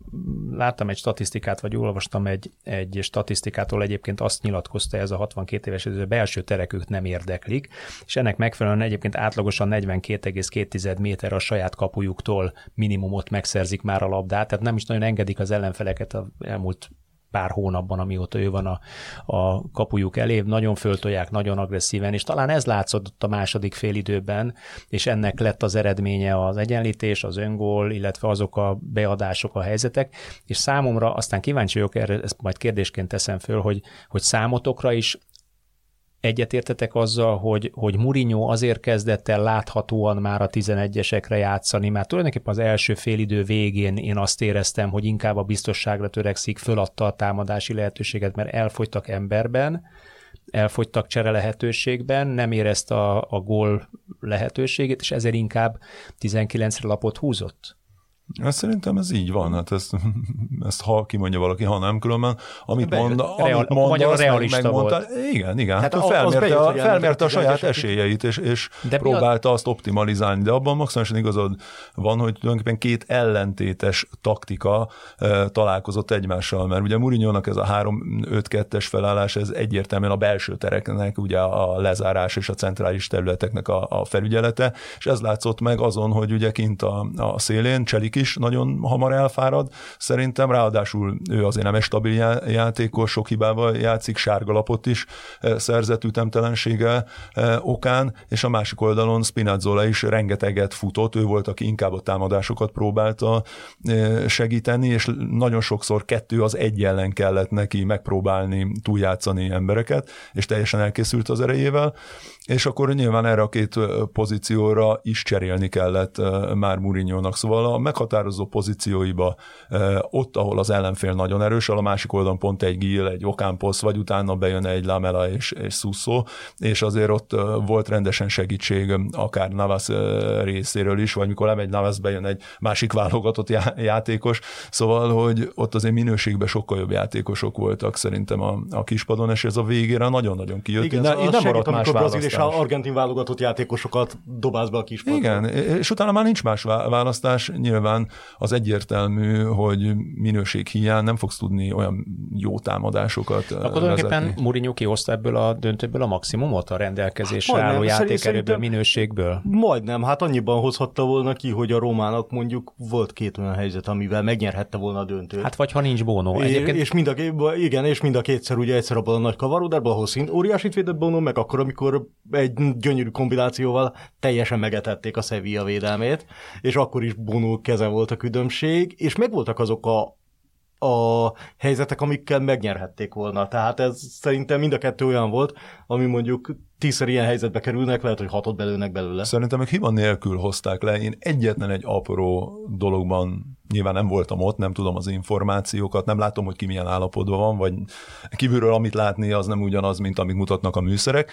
láttam egy statisztikát, vagy olvastam egy, egy statisztikától, egyébként azt nyilatkozta ez a 62 éves, hogy a belső terek nem érdeklik, és ennek megfelelően egyébként átlagosan 42,2 méter a saját kapujuktól minimumot megszerzik viszik már a labdát, tehát nem is nagyon engedik az ellenfeleket az elmúlt pár hónapban, amióta ő van a, a kapujuk elé, nagyon föltolják, nagyon agresszíven, és talán ez látszott a második félidőben, és ennek lett az eredménye az egyenlítés, az öngól, illetve azok a beadások, a helyzetek, és számomra, aztán kíváncsi vagyok erre, ezt majd kérdésként teszem föl, hogy, hogy számotokra is Egyetértetek azzal, hogy, hogy Mourinho azért kezdett el láthatóan már a 11-esekre játszani, mert tulajdonképpen az első félidő végén én azt éreztem, hogy inkább a biztosságra törekszik, föladta a támadási lehetőséget, mert elfogytak emberben, elfogytak csere lehetőségben, nem érezte a, a gól lehetőségét, és ezért inkább 19-re lapot húzott. Ezt szerintem ez így van, hát ezt, ezt ha kimondja valaki, ha nem, különben, amit Be, mond, real, amit mond, azt realista meg, megmondta, volt. Igen, igen, hát, hát felmérte, bejött, a, felmérte a saját esélyeit, és, és de próbálta a... azt optimalizálni, de abban maximálisan igazad van, hogy tulajdonképpen két ellentétes taktika e, találkozott egymással, mert ugye mourinho ez a 3-5-2-es felállás, ez egyértelműen a belső tereknek, ugye a lezárás és a centrális területeknek a, a felügyelete, és ez látszott meg azon, hogy ugye kint a, a szélén Cselik is nagyon hamar elfárad, szerintem ráadásul ő azért nem egy stabil játékos, sok hibával játszik, sárgalapot is e, szerzett ütemtelensége e, okán, és a másik oldalon Spinazzola is rengeteget futott, ő volt, aki inkább a támadásokat próbálta e, segíteni, és nagyon sokszor kettő az egy ellen kellett neki megpróbálni túljátszani embereket, és teljesen elkészült az erejével, és akkor nyilván erre a két pozícióra is cserélni kellett már Mourinho-nak. Szóval a meghatározó pozícióiba ott, ahol az ellenfél nagyon erős, a másik oldalon pont egy Gil, egy Ocampos, vagy utána bejön egy Lamela és, és Susso, és azért ott volt rendesen segítség akár Navas részéről is, vagy mikor lemegy Navas, bejön egy másik válogatott játékos, szóval, hogy ott azért minőségben sokkal jobb játékosok voltak szerintem a, a kispadon, és ez a végére nagyon-nagyon kijött. Igen, ne, nem maradt más választás és a argentin válogatott játékosokat dobálsz be a kispadra. Igen, és utána már nincs más választás, nyilván nyilván az egyértelmű, hogy minőség hiány nem fogsz tudni olyan jó támadásokat Akkor tulajdonképpen Mourinho kihozta ebből a döntőből a maximumot a rendelkezésre Majdnem, álló játékerőből, minőségből? Majdnem, hát annyiban hozhatta volna ki, hogy a Romának mondjuk volt két olyan helyzet, amivel megnyerhette volna a döntőt. Hát vagy ha nincs Bono. Egyébként... És mind a, igen, és mind a kétszer ugye egyszer abban a nagy kavarodásban, ahol szint óriásit védett Bono, meg akkor, amikor egy gyönyörű kombinációval teljesen megetették a Sevilla védelmét, és akkor is Bono keze volt a küdömség, és megvoltak azok a a helyzetek, amikkel megnyerhették volna. Tehát ez szerintem mind a kettő olyan volt, ami mondjuk tízszer ilyen helyzetbe kerülnek, lehet, hogy hatot belőnek belőle. Szerintem meg hiba nélkül hozták le. Én egyetlen egy apró dologban nyilván nem voltam ott, nem tudom az információkat, nem látom, hogy ki milyen állapotban van, vagy kívülről amit látni, az nem ugyanaz, mint amit mutatnak a műszerek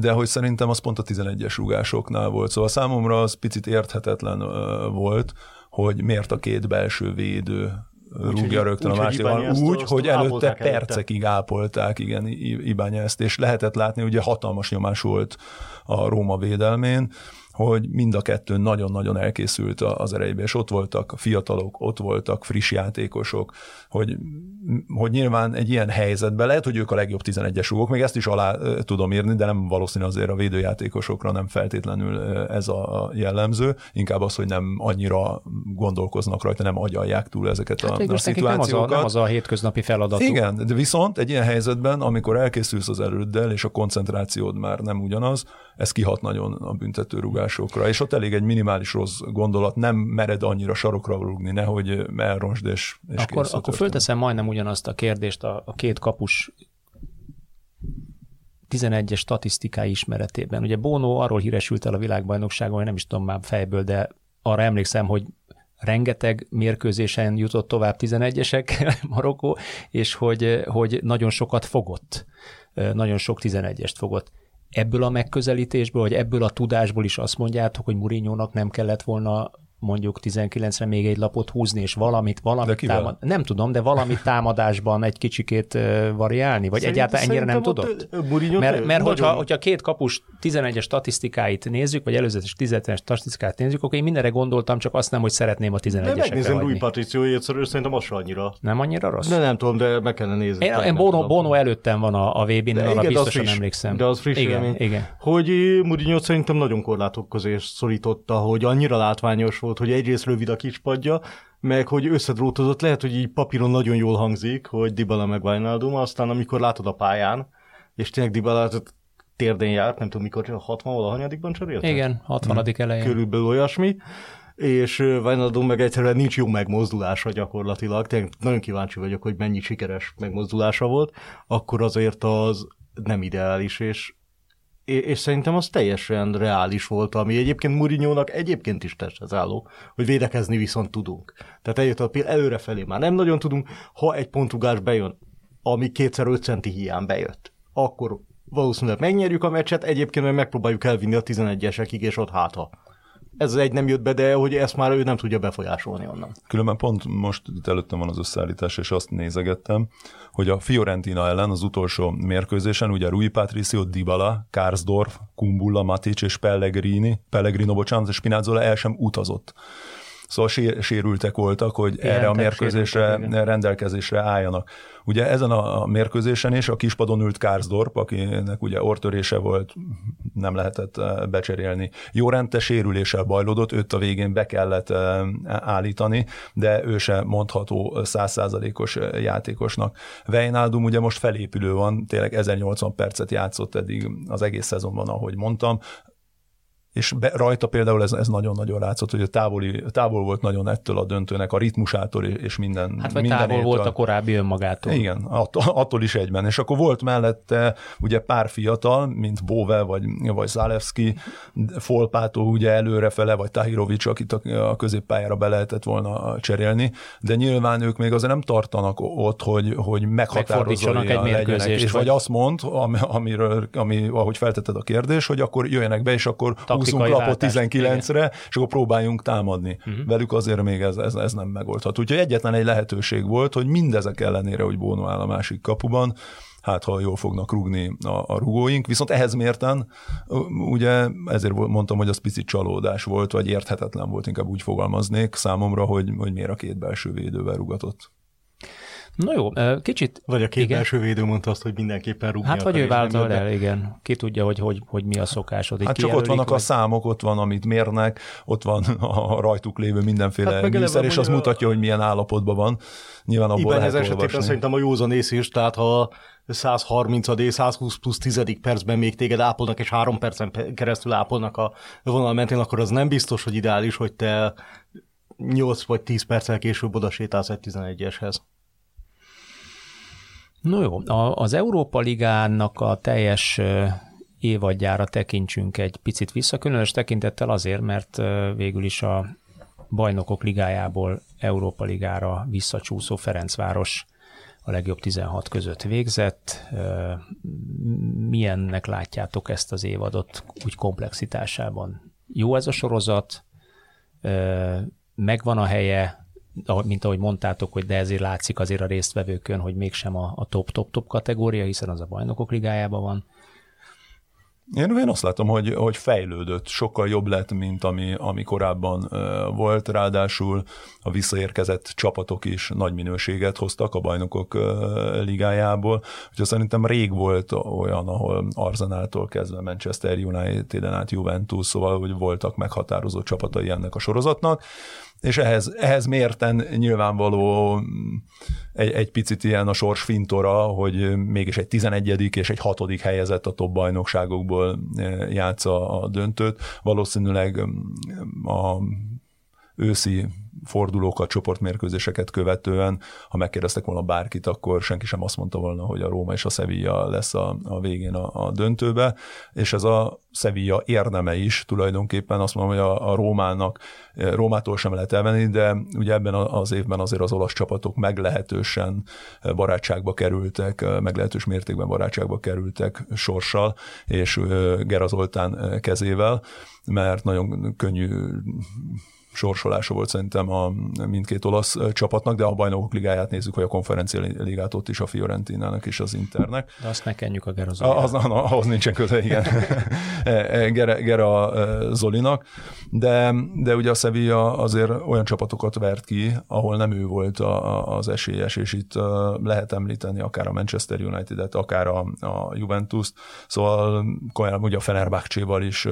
de hogy szerintem az pont a 11-es rugásoknál volt. Szóval számomra az picit érthetetlen volt, hogy miért a két belső védő rúgja úgy, rögtön úgy, a másikban, úgy, hogy előtte percekig ápolták, igen, ezt, és lehetett látni, ugye hatalmas nyomás volt a Róma védelmén, hogy mind a kettő nagyon-nagyon elkészült az erejébe, és ott voltak fiatalok, ott voltak friss játékosok, hogy, hogy nyilván egy ilyen helyzetben lehet, hogy ők a legjobb 11-es rúgók, még ezt is alá tudom írni, de nem valószínű azért a védőjátékosokra nem feltétlenül ez a jellemző, inkább az, hogy nem annyira gondolkoznak rajta, nem agyalják túl ezeket hát a, a szituációkat. Nem az a, nem az a hétköznapi feladat. Igen, de viszont egy ilyen helyzetben, amikor elkészülsz az erőddel, és a koncentrációd már nem ugyanaz, ez kihat nagyon a büntetőrugásokra, és ott elég egy minimális rossz gondolat, nem mered annyira sarokra rúgni, nehogy elronsd és, és Akkor, akkor fölteszem majdnem ugyanazt a kérdést a, a két kapus 11-es statisztikái ismeretében. Ugye Bono arról híresült el a világbajnokságon, hogy nem is tudom már fejből, de arra emlékszem, hogy rengeteg mérkőzésen jutott tovább 11-esek Marokkó, és hogy, hogy nagyon sokat fogott, nagyon sok 11-est fogott ebből a megközelítésből, vagy ebből a tudásból is azt mondjátok, hogy Murinyónak nem kellett volna mondjuk 19-re még egy lapot húzni, és valamit, valamit támad, nem tudom, de valamit támadásban egy kicsikét variálni, vagy Szerint, egyáltalán ennyire nem tudott? Mert, mert hogyha, hogyha két kapus 11-es statisztikáit nézzük, vagy előzetes 11-es statisztikáit nézzük, akkor én mindenre gondoltam, csak azt nem, hogy szeretném a 11-esekre De megnézem Rui Patriciójét, szerintem az annyira. Nem annyira rossz? De nem tudom, de meg kellene nézni. Én, én Bono, Bono előttem van a, a VB-n, arra biztosan friss, emlékszem. De az friss igen, igen. Hogy Mourinho szerintem nagyon korlátok közé szorította, hogy annyira látványos volt, volt, hogy egyrészt rövid a kispadja, meg hogy összedrótozott, lehet, hogy így papíron nagyon jól hangzik, hogy Dybala meg Wijnaldum, aztán amikor látod a pályán, és tényleg Dybala térdén járt, nem tudom mikor, 60 valahanyadikban cserélt? Igen, 60 hmm. elején. Körülbelül olyasmi, és Wijnaldum meg egyszerűen nincs jó megmozdulása gyakorlatilag, tényleg nagyon kíváncsi vagyok, hogy mennyi sikeres megmozdulása volt, akkor azért az nem ideális, és és szerintem az teljesen reális volt, ami egyébként Murinyónak egyébként is testhez álló, hogy védekezni viszont tudunk. Tehát eljött a pillanat, előrefelé már nem nagyon tudunk, ha egy pontrugás bejön, ami kétszer 5 centi hiány bejött, akkor valószínűleg megnyerjük a meccset, egyébként meg megpróbáljuk elvinni a 11-esekig, és ott hátra ez egy nem jött be, de hogy ezt már ő nem tudja befolyásolni onnan. Különben pont most itt előttem van az összeállítás, és azt nézegettem, hogy a Fiorentina ellen az utolsó mérkőzésen ugye Rui Patricio, Dybala, Karsdorf, Kumbulla, Matic és Pellegrini, Pellegrino, bocsánat, és Spinazzola el sem utazott. Szóval sérültek voltak, hogy Igen, erre a mérkőzésre rendelkezésre álljanak. Ugye ezen a mérkőzésen is a kispadon ült Kársdorp, akinek ugye ortörése volt, nem lehetett eh, becserélni. Jórente sérüléssel bajlódott, őt a végén be kellett eh, állítani, de ő se mondható százszázalékos eh, játékosnak. Weinaldum ugye most felépülő van, tényleg 1080 percet játszott eddig az egész szezonban, ahogy mondtam, és be, rajta például ez, ez nagyon-nagyon látszott, hogy a távoli, távol volt nagyon ettől a döntőnek, a ritmusától és minden. Hát vagy távol volt a korábbi önmagától. Igen, attól, attól is egyben. És akkor volt mellette ugye pár fiatal, mint Bove vagy, vagy Zalewski, Folpátó ugye előrefele, vagy Tahirovics, akit a, a középpályára be lehetett volna cserélni, de nyilván ők még azért nem tartanak ott, hogy, hogy meghatározói egy legyenek. És vagy, vagy azt mond, ami, amiről, ami, ahogy feltetted a kérdés, hogy akkor jöjjenek be, és akkor húzunk lapot 19-re, és akkor próbáljunk támadni. Uh-huh. Velük azért még ez, ez, ez nem megoldható. Úgyhogy egyetlen egy lehetőség volt, hogy mindezek ellenére, hogy Bono áll a másik kapuban, hát ha jól fognak rugni a, a rugóink, viszont ehhez mérten, ugye ezért mondtam, hogy az picit csalódás volt, vagy érthetetlen volt, inkább úgy fogalmaznék számomra, hogy, hogy miért a két belső védővel rugatott. Na jó, kicsit... Vagy a két igen. belső védő mondta azt, hogy mindenképpen rúgni Hát vagy ő váltal el, igen. Ki tudja, hogy, hogy, hogy mi a szokásod. Hát csak ott vannak vagy... a számok, ott van, amit mérnek, ott van a rajtuk lévő mindenféle hát műszer, és az a... mutatja, hogy milyen állapotban van. Nyilván abból Ibán lehet ez esetében olvasni. szerintem a józan ész is, tehát ha 130 120 plusz 10 percben még téged ápolnak, és három percen keresztül ápolnak a vonal mentén, akkor az nem biztos, hogy ideális, hogy te 8 vagy 10 perccel később oda sétálsz egy 11-eshez. No jó, az Európa Ligának a teljes évadjára tekintsünk egy picit vissza, különös tekintettel azért, mert végül is a bajnokok ligájából Európa Ligára visszacsúszó Ferencváros a legjobb 16 között végzett. Milyennek látjátok ezt az évadot úgy komplexitásában? Jó ez a sorozat? Megvan a helye? Mint ahogy mondtátok, hogy de ezért látszik azért a résztvevőkön, hogy mégsem a, top-top-top kategória, hiszen az a bajnokok ligájában van. Én, én azt látom, hogy, hogy fejlődött, sokkal jobb lett, mint ami, ami korábban volt, ráadásul a visszaérkezett csapatok is nagy minőséget hoztak a bajnokok ligájából, úgyhogy szerintem rég volt olyan, ahol Arzenáltól kezdve Manchester United-en át Juventus, szóval hogy voltak meghatározó csapatai ennek a sorozatnak, és ehhez, ehhez mérten nyilvánvaló egy, egy picit ilyen a sors fintora, hogy mégis egy 11. és egy 6. helyezett a top bajnokságokból eh, játsza a döntőt. Valószínűleg a őszi fordulókat, csoportmérkőzéseket követően, ha megkérdeztek volna bárkit, akkor senki sem azt mondta volna, hogy a Róma és a Sevilla lesz a, a végén a, a döntőbe, és ez a Sevilla érdeme is tulajdonképpen, azt mondom, hogy a, a Rómának, Rómától sem lehet elvenni, de ugye ebben az évben azért az olasz csapatok meglehetősen barátságba kerültek, meglehetős mértékben barátságba kerültek sorssal, és Gera Zoltán kezével, mert nagyon könnyű sorsolása volt szerintem a mindkét olasz csapatnak, de a bajnokok ligáját nézzük, hogy a konferencia ligát ott is a Fiorentinának és az Internek. De azt ne kenjük a Gera Az, ahhoz nincsen köze, igen. Gera, Gera Zolinak. De, de ugye a Sevilla azért olyan csapatokat vert ki, ahol nem ő volt a, az esélyes, és itt lehet említeni akár a Manchester United-et, akár a, a Juventus-t, szóval komolyan ugye a Fenerbahce-val is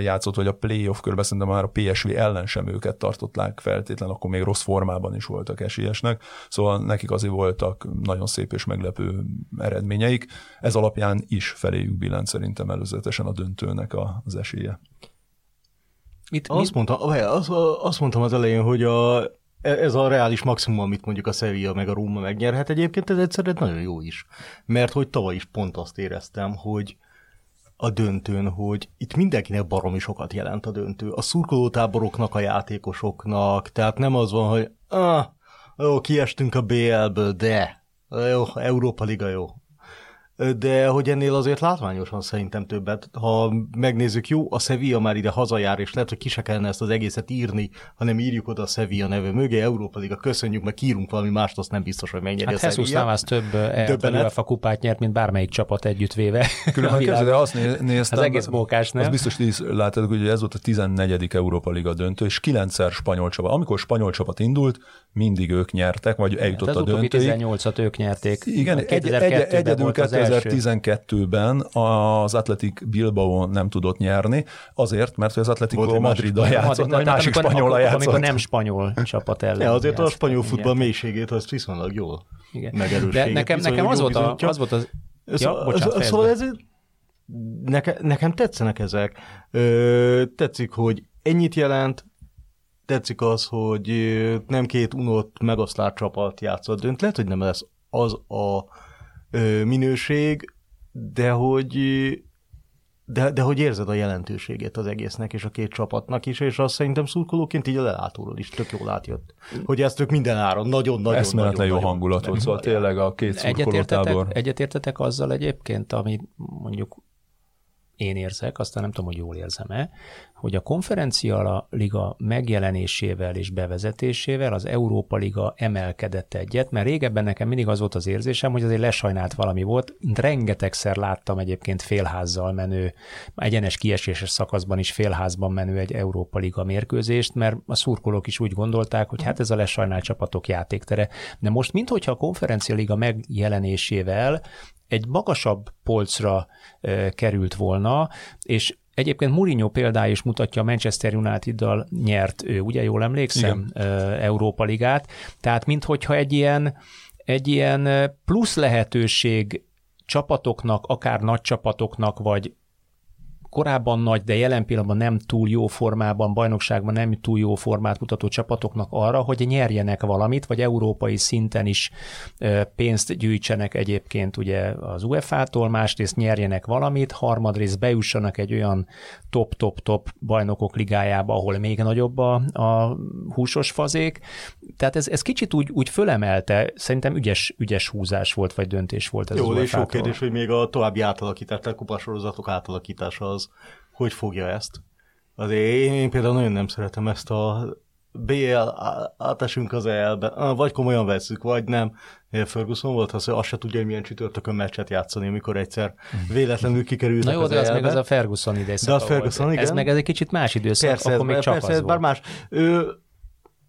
játszott, vagy a playoff körben szerintem már a PSV ellen sem őket tartották feltétlen, akkor még rossz formában is voltak esélyesnek, szóval nekik azért voltak nagyon szép és meglepő eredményeik. Ez alapján is feléjük billent szerintem előzetesen a döntőnek az esélye. Itt, azt, mit? mondta, azt, azt mondtam az elején, hogy a, ez a reális maximum, amit mondjuk a Sevilla meg a Róma megnyerhet egyébként, ez egyszerűen nagyon jó is. Mert hogy tavaly is pont azt éreztem, hogy a döntőn, hogy itt mindenkinek baromi sokat jelent a döntő. A szurkolótáboroknak, a játékosoknak, tehát nem az van, hogy ah, jó, kiestünk a BL-ből, de. Jó, Európa Liga jó, de hogy ennél azért látványosan szerintem többet. Ha megnézzük, jó, a Sevilla már ide hazajár, és lehet, hogy ki se kellene ezt az egészet írni, hanem írjuk oda a Sevilla neve mögé, Európa Liga, köszönjük, meg írunk valami mást, azt nem biztos, hogy megnyeri hát a Jesus Sevilla. Navas több e, UEFA kupát nyert, mint bármelyik csapat együttvéve. Különben de azt néztem, az egész mókás, nem? Az biztos is látod, hogy ez volt a 14. Európa Liga döntő, és kilencszer spanyol csapat. Amikor spanyol csapat indult, mindig ők nyertek, vagy eljutott a döntőig. 18-at ők nyerték. Igen, egy, egy, egyedül 2012-ben az Atletic Bilbao nem tudott nyerni, azért, mert az Atletico madrid játszott, vagy másik spanyol játszott. Amikor nem spanyol csapat ellen. Ja, azért a spanyol futball mélységét azt viszonylag jól De nekem, nekem az, volt a, az volt az... Ja, bocsánat, szóval ez, neke, nekem tetszenek ezek. Ö, tetszik, hogy ennyit jelent, tetszik az, hogy nem két unott megoszlált csapat játszott dönt. Lehet, hogy nem lesz az a minőség, de hogy de, de hogy érzed a jelentőségét az egésznek és a két csapatnak is, és azt szerintem szurkolóként így a lelátóról is tök jól átjött. Hogy ezt ők minden áron nagyon-nagyon Eszméletlen jó hangulat volt, szóval tényleg a két szurkolótábor. Egyetértetek azzal egyébként, ami mondjuk én érzek, aztán nem tudom, hogy jól érzem-e, hogy a konferencia liga megjelenésével és bevezetésével az Európa Liga emelkedett egyet, mert régebben nekem mindig az volt az érzésem, hogy azért lesajnált valami volt. Rengetegszer láttam egyébként félházzal menő, egyenes kieséses szakaszban is félházban menő egy Európa Liga mérkőzést, mert a szurkolók is úgy gondolták, hogy hát ez a lesajnált csapatok játéktere. De most, minthogyha a konferencia liga megjelenésével egy magasabb polcra került volna, és Egyébként Mourinho példája is mutatja, a Manchester United-dal nyert ő, ugye jól emlékszem, Igen. Európa Ligát. Tehát minthogyha egy ilyen, egy ilyen plusz lehetőség csapatoknak, akár nagy csapatoknak, vagy korábban nagy, de jelen pillanatban nem túl jó formában, bajnokságban nem túl jó formát mutató csapatoknak arra, hogy nyerjenek valamit, vagy európai szinten is pénzt gyűjtsenek egyébként ugye az UEFA-tól, másrészt nyerjenek valamit, harmadrészt bejussanak egy olyan top-top-top bajnokok ligájába, ahol még nagyobb a, a húsos fazék. Tehát ez, ez kicsit úgy, úgy fölemelte, szerintem ügyes, ügyes húzás volt, vagy döntés volt ez Jó, és jó kérdés, hogy még a további átalakítás, tehát kupasorozatok átalakítása az hogy fogja ezt. Azért én, én például nagyon nem szeretem ezt a BL, átesünk az EL-be, vagy komolyan veszük, vagy nem. Ferguson volt az, hogy azt se tudja, hogy milyen csütörtökön meccset játszani, amikor egyszer véletlenül kikerült. Na jó, de az, az meg az a Ferguson időszak. De az Ferguson, igen. Ez meg ez egy kicsit más időszak, persze, akkor még csak persze, az bár más. Ö,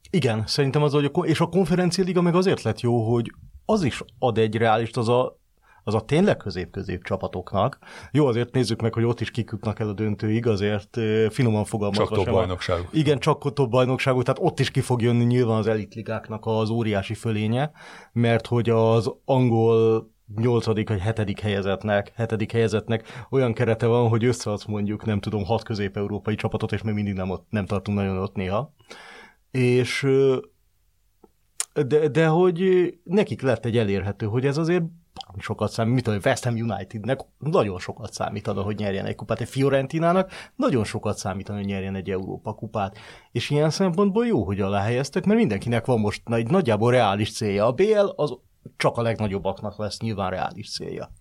igen, szerintem az, hogy a, és a konferencia liga meg azért lett jó, hogy az is ad egy reális, az a az a tényleg közép-közép csapatoknak. Jó, azért nézzük meg, hogy ott is kiküknek el a döntőig, azért finoman fogalmazva. Csak top. Igen, csak top bajnokságok, tehát ott is ki fog jönni nyilván az elitligáknak az óriási fölénye, mert hogy az angol nyolcadik vagy hetedik helyezetnek, hetedik helyezetnek olyan kerete van, hogy összeadsz mondjuk, nem tudom, hat közép-európai csapatot, és még mindig nem, ott, nem tartunk nagyon ott néha. És de, de hogy nekik lett egy elérhető, hogy ez azért sokat számít, mit tudom, West Ham Unitednek nagyon sokat számítana, hogy nyerjen egy kupát, egy Fiorentinának nagyon sokat számítana, hogy nyerjen egy Európa kupát. És ilyen szempontból jó, hogy alá helyeztek, mert mindenkinek van most egy nagyjából reális célja. A BL az csak a legnagyobbaknak lesz nyilván reális célja.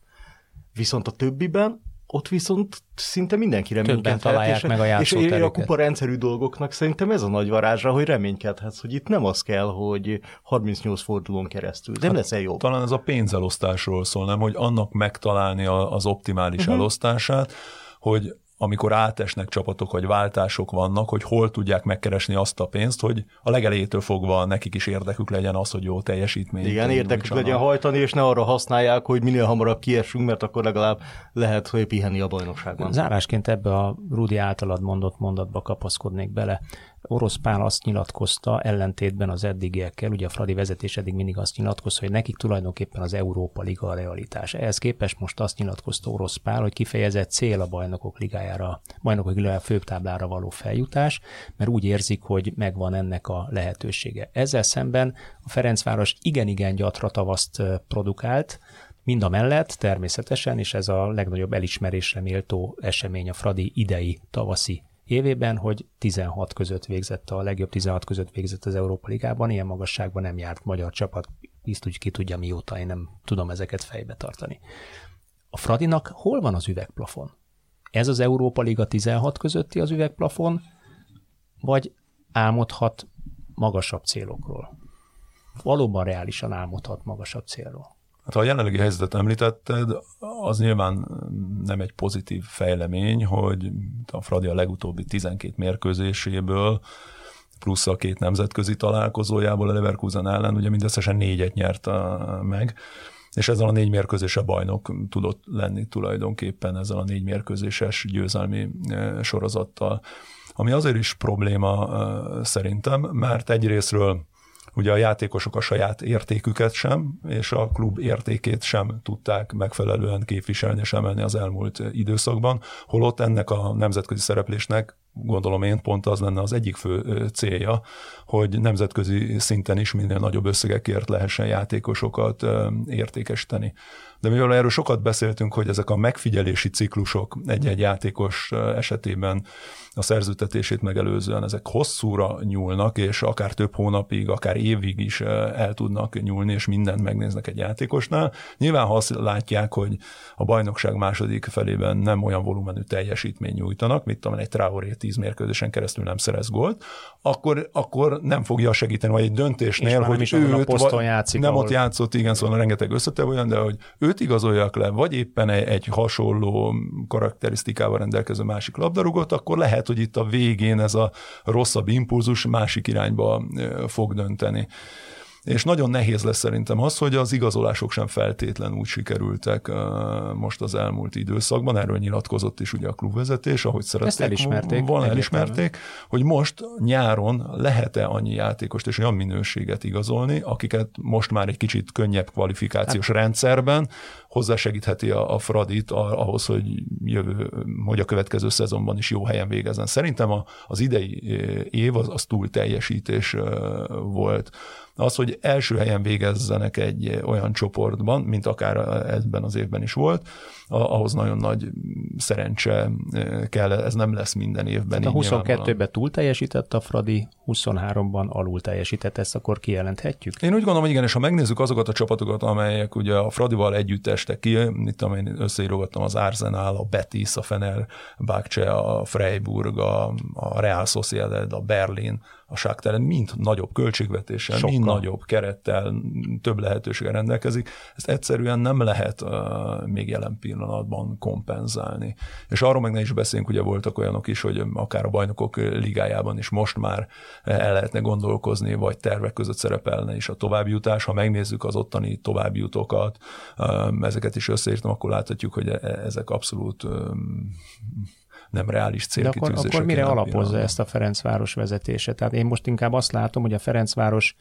Viszont a többiben ott viszont szinte mindenki reménykedhet. találják és, meg a És a kupa rendszerű dolgoknak szerintem ez a nagy varázsa, hogy reménykedhetsz, hogy itt nem az kell, hogy 38 fordulón keresztül. Nem hát lesz-e jobb? Talán ez a pénzelosztásról szól, nem? Hogy annak megtalálni az optimális uh-huh. elosztását, hogy amikor átesnek csapatok, vagy váltások vannak, hogy hol tudják megkeresni azt a pénzt, hogy a legelejétől fogva nekik is érdekük legyen az, hogy jó teljesítmény. Igen, érdekük legyen hajtani, és ne arra használják, hogy minél hamarabb kiesünk, mert akkor legalább lehet, hogy pihenni a bajnokságban. Zárásként ebbe a Rudi általad mondott mondatba kapaszkodnék bele. Orosz Pál azt nyilatkozta, ellentétben az eddigiekkel, ugye a Fradi vezetés eddig mindig azt nyilatkozta, hogy nekik tulajdonképpen az Európa Liga a realitás. Ehhez képest most azt nyilatkozta Orosz Pál, hogy kifejezett cél a bajnokok ligájára, bajnokok ligájára főtáblára való feljutás, mert úgy érzik, hogy megvan ennek a lehetősége. Ezzel szemben a Ferencváros igen-igen gyatra tavaszt produkált, Mind a mellett természetesen, és ez a legnagyobb elismerésre méltó esemény a Fradi idei tavaszi évében, hogy 16 között végzett, a legjobb 16 között végzett az Európa Ligában, ilyen magasságban nem járt magyar csapat, biztos ki tudja mióta, én nem tudom ezeket fejbe tartani. A Fradinak hol van az üvegplafon? Ez az Európa Liga 16 közötti az üvegplafon, vagy álmodhat magasabb célokról? Valóban reálisan álmodhat magasabb célról. Hát ha a jelenlegi helyzetet említetted, az nyilván nem egy pozitív fejlemény, hogy a Fradi a legutóbbi 12 mérkőzéséből plusz a két nemzetközi találkozójából a Leverkusen ellen ugye mindösszesen négyet nyert meg, és ezzel a négy mérkőzése bajnok tudott lenni tulajdonképpen ezzel a négy mérkőzéses győzelmi sorozattal. Ami azért is probléma szerintem, mert egyrésztről ugye a játékosok a saját értéküket sem, és a klub értékét sem tudták megfelelően képviselni és emelni az elmúlt időszakban, holott ennek a nemzetközi szereplésnek gondolom én pont az lenne az egyik fő célja, hogy nemzetközi szinten is minél nagyobb összegekért lehessen játékosokat értékesíteni. De mivel erről sokat beszéltünk, hogy ezek a megfigyelési ciklusok egy-egy játékos esetében a szerződtetését megelőzően ezek hosszúra nyúlnak, és akár több hónapig, akár évig is el tudnak nyúlni, és mindent megnéznek egy játékosnál. Nyilván, ha azt látják, hogy a bajnokság második felében nem olyan volumenű teljesítmény nyújtanak, mit tudom, egy Traorét 10 mérkőzésen keresztül nem szerez gólt, akkor, akkor nem fogja segíteni, vagy egy döntésnél, hogy is őt, a poszton játszik, nem ahol... ott játszott, igen, szóval rengeteg összetev olyan, de hogy őt igazolják le, vagy éppen egy, egy hasonló karakterisztikával rendelkező másik labdarúgót, akkor lehet, hogy itt a végén ez a rosszabb impulzus másik irányba fog dönteni és nagyon nehéz lesz szerintem az, hogy az igazolások sem feltétlen úgy sikerültek most az elmúlt időszakban, erről nyilatkozott is ugye a klubvezetés, ahogy szerették. Ezt elismerték, volna, elismerték, hogy most nyáron lehet-e annyi játékost és olyan minőséget igazolni, akiket most már egy kicsit könnyebb kvalifikációs hát. rendszerben hozzásegítheti a, a Fradit ahhoz, hogy, jövő, hogy a következő szezonban is jó helyen végezzen. Szerintem a, az idei év az, az túl teljesítés volt az, hogy első helyen végezzenek egy olyan csoportban, mint akár ebben az évben is volt, ahhoz nagyon nagy szerencse kell, ez nem lesz minden évben. Tehát a 22-ben túl teljesített a Fradi, 23-ban alul teljesített, ezt akkor kijelenthetjük? Én úgy gondolom, hogy igen, és ha megnézzük azokat a csapatokat, amelyek ugye a Fradival együtt estek ki, mit tudom én összeírogattam az Arsenal, a Betis, a Fener, Bácse, a Freiburg, a, a Real Sociedad, a Berlin, a Sáktelen mind nagyobb költségvetéssel, Sokkal. mind nagyobb kerettel, több lehetőséggel rendelkezik. Ezt egyszerűen nem lehet uh, még jelen pillanatban kompenzálni. És arról meg ne is beszéljünk, ugye voltak olyanok is, hogy akár a bajnokok ligájában is most már el lehetne gondolkozni, vagy tervek között szerepelne is a továbbjutás. Ha megnézzük az ottani továbbjutókat, um, ezeket is összeírtam, akkor láthatjuk, hogy e-, ezek abszolút um, nem reális célkitűzések. De akkor, akkor mire alapozza pillanatban. ezt a Ferencváros vezetése? Tehát én most inkább azt látom, hogy a Ferencváros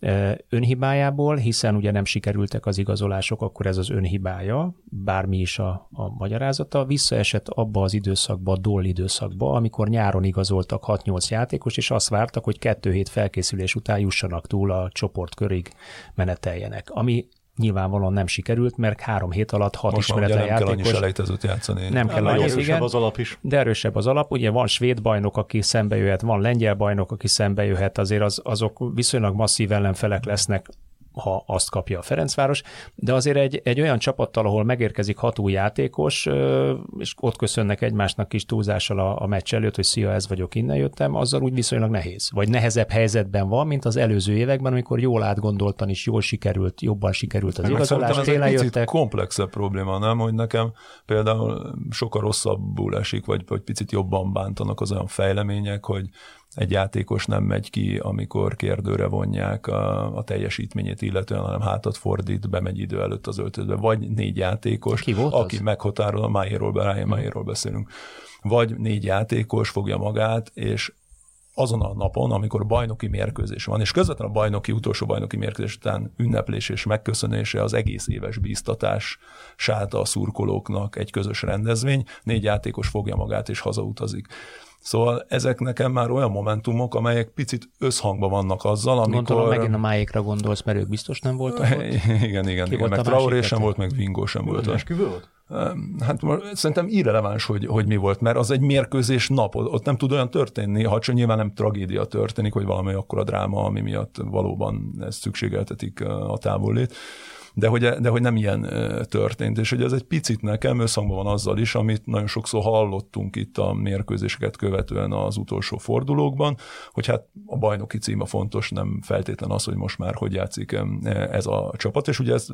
e, önhibájából, hiszen ugye nem sikerültek az igazolások, akkor ez az önhibája, bármi is a, a magyarázata, visszaesett abba az időszakba, a doll időszakba, amikor nyáron igazoltak 6-8 játékos, és azt vártak, hogy kettő hét felkészülés után jussanak túl a csoportkörig meneteljenek, ami nyilvánvalóan nem sikerült, mert három hét alatt hat Most ismerete nem játékos. kell annyi játszani. Nem kell annyi, erősebb igen, az alap is. De erősebb az alap. Ugye van svéd bajnok, aki szembe jöhet, van lengyel bajnok, aki szembe jöhet, azért az, azok viszonylag masszív ellenfelek lesznek ha azt kapja a Ferencváros, de azért egy, egy olyan csapattal, ahol megérkezik hat új játékos, és ott köszönnek egymásnak kis túlzással a, a meccs előtt, hogy szia, ez vagyok, innen jöttem, azzal úgy viszonylag nehéz. Vagy nehezebb helyzetben van, mint az előző években, amikor jól átgondoltan is jól sikerült, jobban sikerült az igazolás, télen jöttek. komplexebb probléma, nem? Hogy nekem például sokkal rosszabbul esik, vagy, vagy picit jobban bántanak az olyan fejlemények, hogy egy játékos nem megy ki, amikor kérdőre vonják a, a teljesítményét illetően, hanem hátat fordít, bemegy idő előtt az öltözőbe. Vagy négy játékos, ki volt aki az? meghatárol, a Májéról, Brian Májéról beszélünk. Vagy négy játékos fogja magát, és azon a napon, amikor bajnoki mérkőzés van, és közvetlenül a bajnoki, utolsó bajnoki mérkőzés után ünneplés és megköszönése az egész éves bíztatás sáta a szurkolóknak egy közös rendezvény, négy játékos fogja magát és hazautazik. Szóval ezek nekem már olyan momentumok, amelyek picit összhangban vannak azzal, amikor... Gondolom megint a máékra gondolsz, mert ők biztos nem voltak ott? igen, igen, Ki igen. meg Traoré sem volt, meg Vingó sem volt. volt? Hát szerintem irreleváns, hogy, hogy mi volt, mert az egy mérkőzés nap, ott nem tud olyan történni, ha csak nyilván nem tragédia történik, hogy valami akkora dráma, ami miatt valóban ezt szükségeltetik a távollét de hogy, de hogy nem ilyen történt, és hogy ez egy picit nekem összhangban van azzal is, amit nagyon sokszor hallottunk itt a mérkőzéseket követően az utolsó fordulókban, hogy hát a bajnoki cím fontos, nem feltétlen az, hogy most már hogy játszik ez a csapat, és ugye ez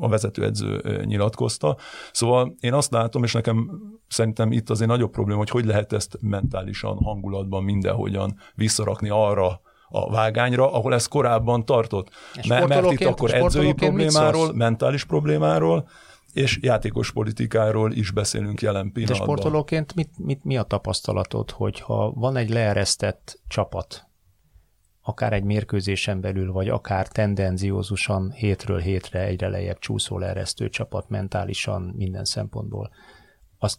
a vezetőedző nyilatkozta. Szóval én azt látom, és nekem szerintem itt azért nagyobb probléma, hogy hogy lehet ezt mentálisan, hangulatban mindenhogyan visszarakni arra, a vágányra, ahol ez korábban tartott. Mert, mert itt akkor edzői problémáról, mentális problémáról, és játékos politikáról is beszélünk jelen pillanatban. De sportolóként mit, mit, mi a tapasztalatod, hogyha van egy leeresztett csapat, akár egy mérkőzésen belül, vagy akár tendenziózusan hétről hétre egyre lejjebb csúszó leeresztő csapat mentálisan minden szempontból, azt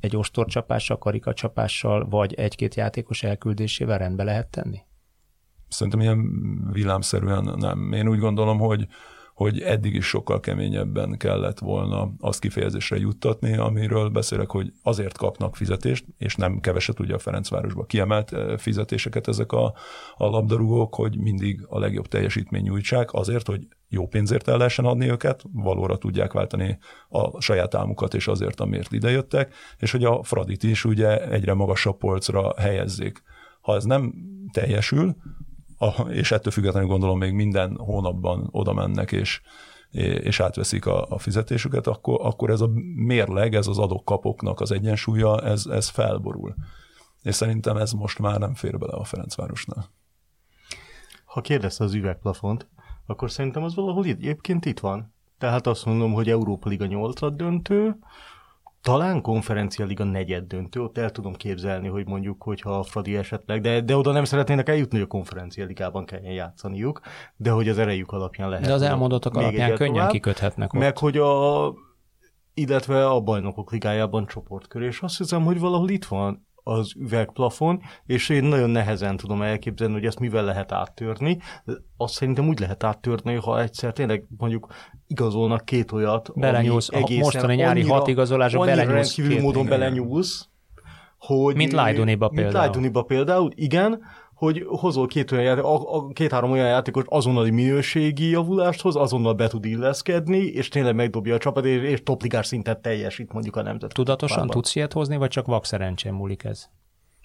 egy ostorcsapással, karikacsapással, vagy egy-két játékos elküldésével rendbe lehet tenni? Szerintem ilyen villámszerűen nem. Én úgy gondolom, hogy hogy eddig is sokkal keményebben kellett volna azt kifejezésre juttatni, amiről beszélek, hogy azért kapnak fizetést, és nem keveset ugye a Ferencvárosba kiemelt eh, fizetéseket ezek a, a labdarúgók, hogy mindig a legjobb teljesítmény nyújtsák, azért, hogy jó pénzért el lehessen adni őket, valóra tudják váltani a saját álmukat, és azért, amiért idejöttek, és hogy a Fradit is ugye egyre magasabb polcra helyezzék. Ha ez nem teljesül, és ettől függetlenül gondolom még minden hónapban oda mennek, és, és átveszik a, a fizetésüket, akkor, akkor ez a mérleg, ez az adok-kapoknak az egyensúlya, ez, ez felborul. És szerintem ez most már nem fér bele a Ferencvárosnál. Ha kérdezte az üvegplafont, akkor szerintem az valahol egyébként itt van. Tehát azt mondom, hogy Európa Liga 8 döntő, talán konferencia liga negyed döntő, ott el tudom képzelni, hogy mondjuk, hogyha a Fradi esetleg, de, de oda nem szeretnének eljutni, hogy a konferencia ligában kelljen játszaniuk, de hogy az erejük alapján lehet. De az elmondottak alapján könnyen tovább, kiköthetnek ott. Meg hogy a illetve a bajnokok ligájában csoportkör, és azt hiszem, hogy valahol itt van az üvegplafon, és én nagyon nehezen tudom elképzelni, hogy ezt mivel lehet áttörni. Azt szerintem úgy lehet áttörni, ha egyszer tényleg mondjuk igazolnak két olyat, belenyúlsz, ami egészen mostani nyári annyira, hat igazolások belenyúlsz. Annyira módon belenyúlsz, hogy... Mint Lajduniba például. Mint Lajduniba például, igen, hogy hozol két olyan játék, a, a, két-három olyan játékos azonnali minőségi javulást hoz, azonnal be tud illeszkedni, és tényleg megdobja a csapat, és, és topligás szintet teljesít mondjuk a nemzet. Tudatosan párban. tudsz ilyet hozni, vagy csak vak szerencsén múlik ez?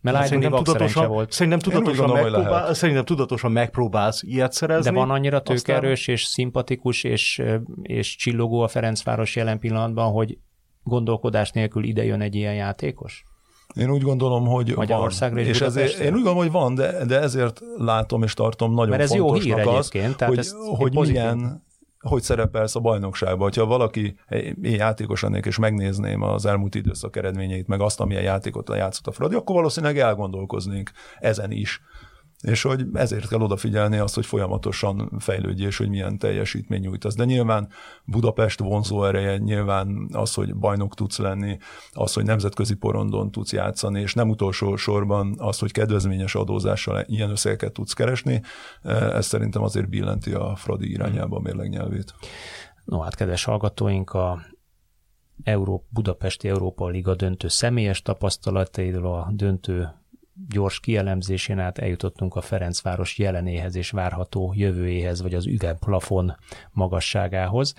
Mert szerintem tudatosan, volt. Szerintem tudatosan, gondolom, megpróbál, szerintem tudatosan megpróbálsz ilyet szerezni. De van annyira tőkerős aztán... és szimpatikus és, és csillogó a Ferencváros jelen pillanatban, hogy gondolkodás nélkül ide jön egy ilyen játékos? Én úgy gondolom, hogy Magyarországra van. És ezért, én úgy gondolom, hogy van, de, de ezért látom és tartom nagyon Mert ez fontosnak jó hír az, tehát hogy, hogy milyen, hogy szerepelsz a bajnokságban. Ha valaki, én játékos lennék, és megnézném az elmúlt időszak eredményeit, meg azt, amilyen játékot játszott a Fradi, akkor valószínűleg elgondolkoznénk ezen is és hogy ezért kell odafigyelni azt, hogy folyamatosan fejlődj, és hogy milyen teljesítmény nyújtasz. De nyilván Budapest vonzó ereje, nyilván az, hogy bajnok tudsz lenni, az, hogy nemzetközi porondon tudsz játszani, és nem utolsó sorban az, hogy kedvezményes adózással ilyen összegeket tudsz keresni, ez szerintem azért billenti a Fradi irányába a mérleg nyelvét. No hát, kedves hallgatóink, a Euró, Budapesti Európa Liga döntő személyes tapasztalatairól, a döntő gyors kielemzésén át eljutottunk a Ferencváros jelenéhez és várható jövőjéhez, vagy az üvegplafon magasságához.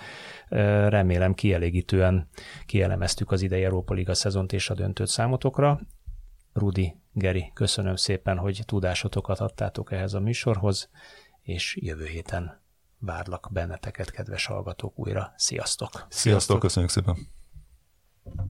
Remélem kielégítően kielemeztük az idei Európa Liga szezont és a döntőt számotokra. Rudi, Geri, köszönöm szépen, hogy tudásotokat adtátok ehhez a műsorhoz, és jövő héten várlak benneteket, kedves hallgatók, újra. Sziasztok! Sziasztok, köszönjük szépen!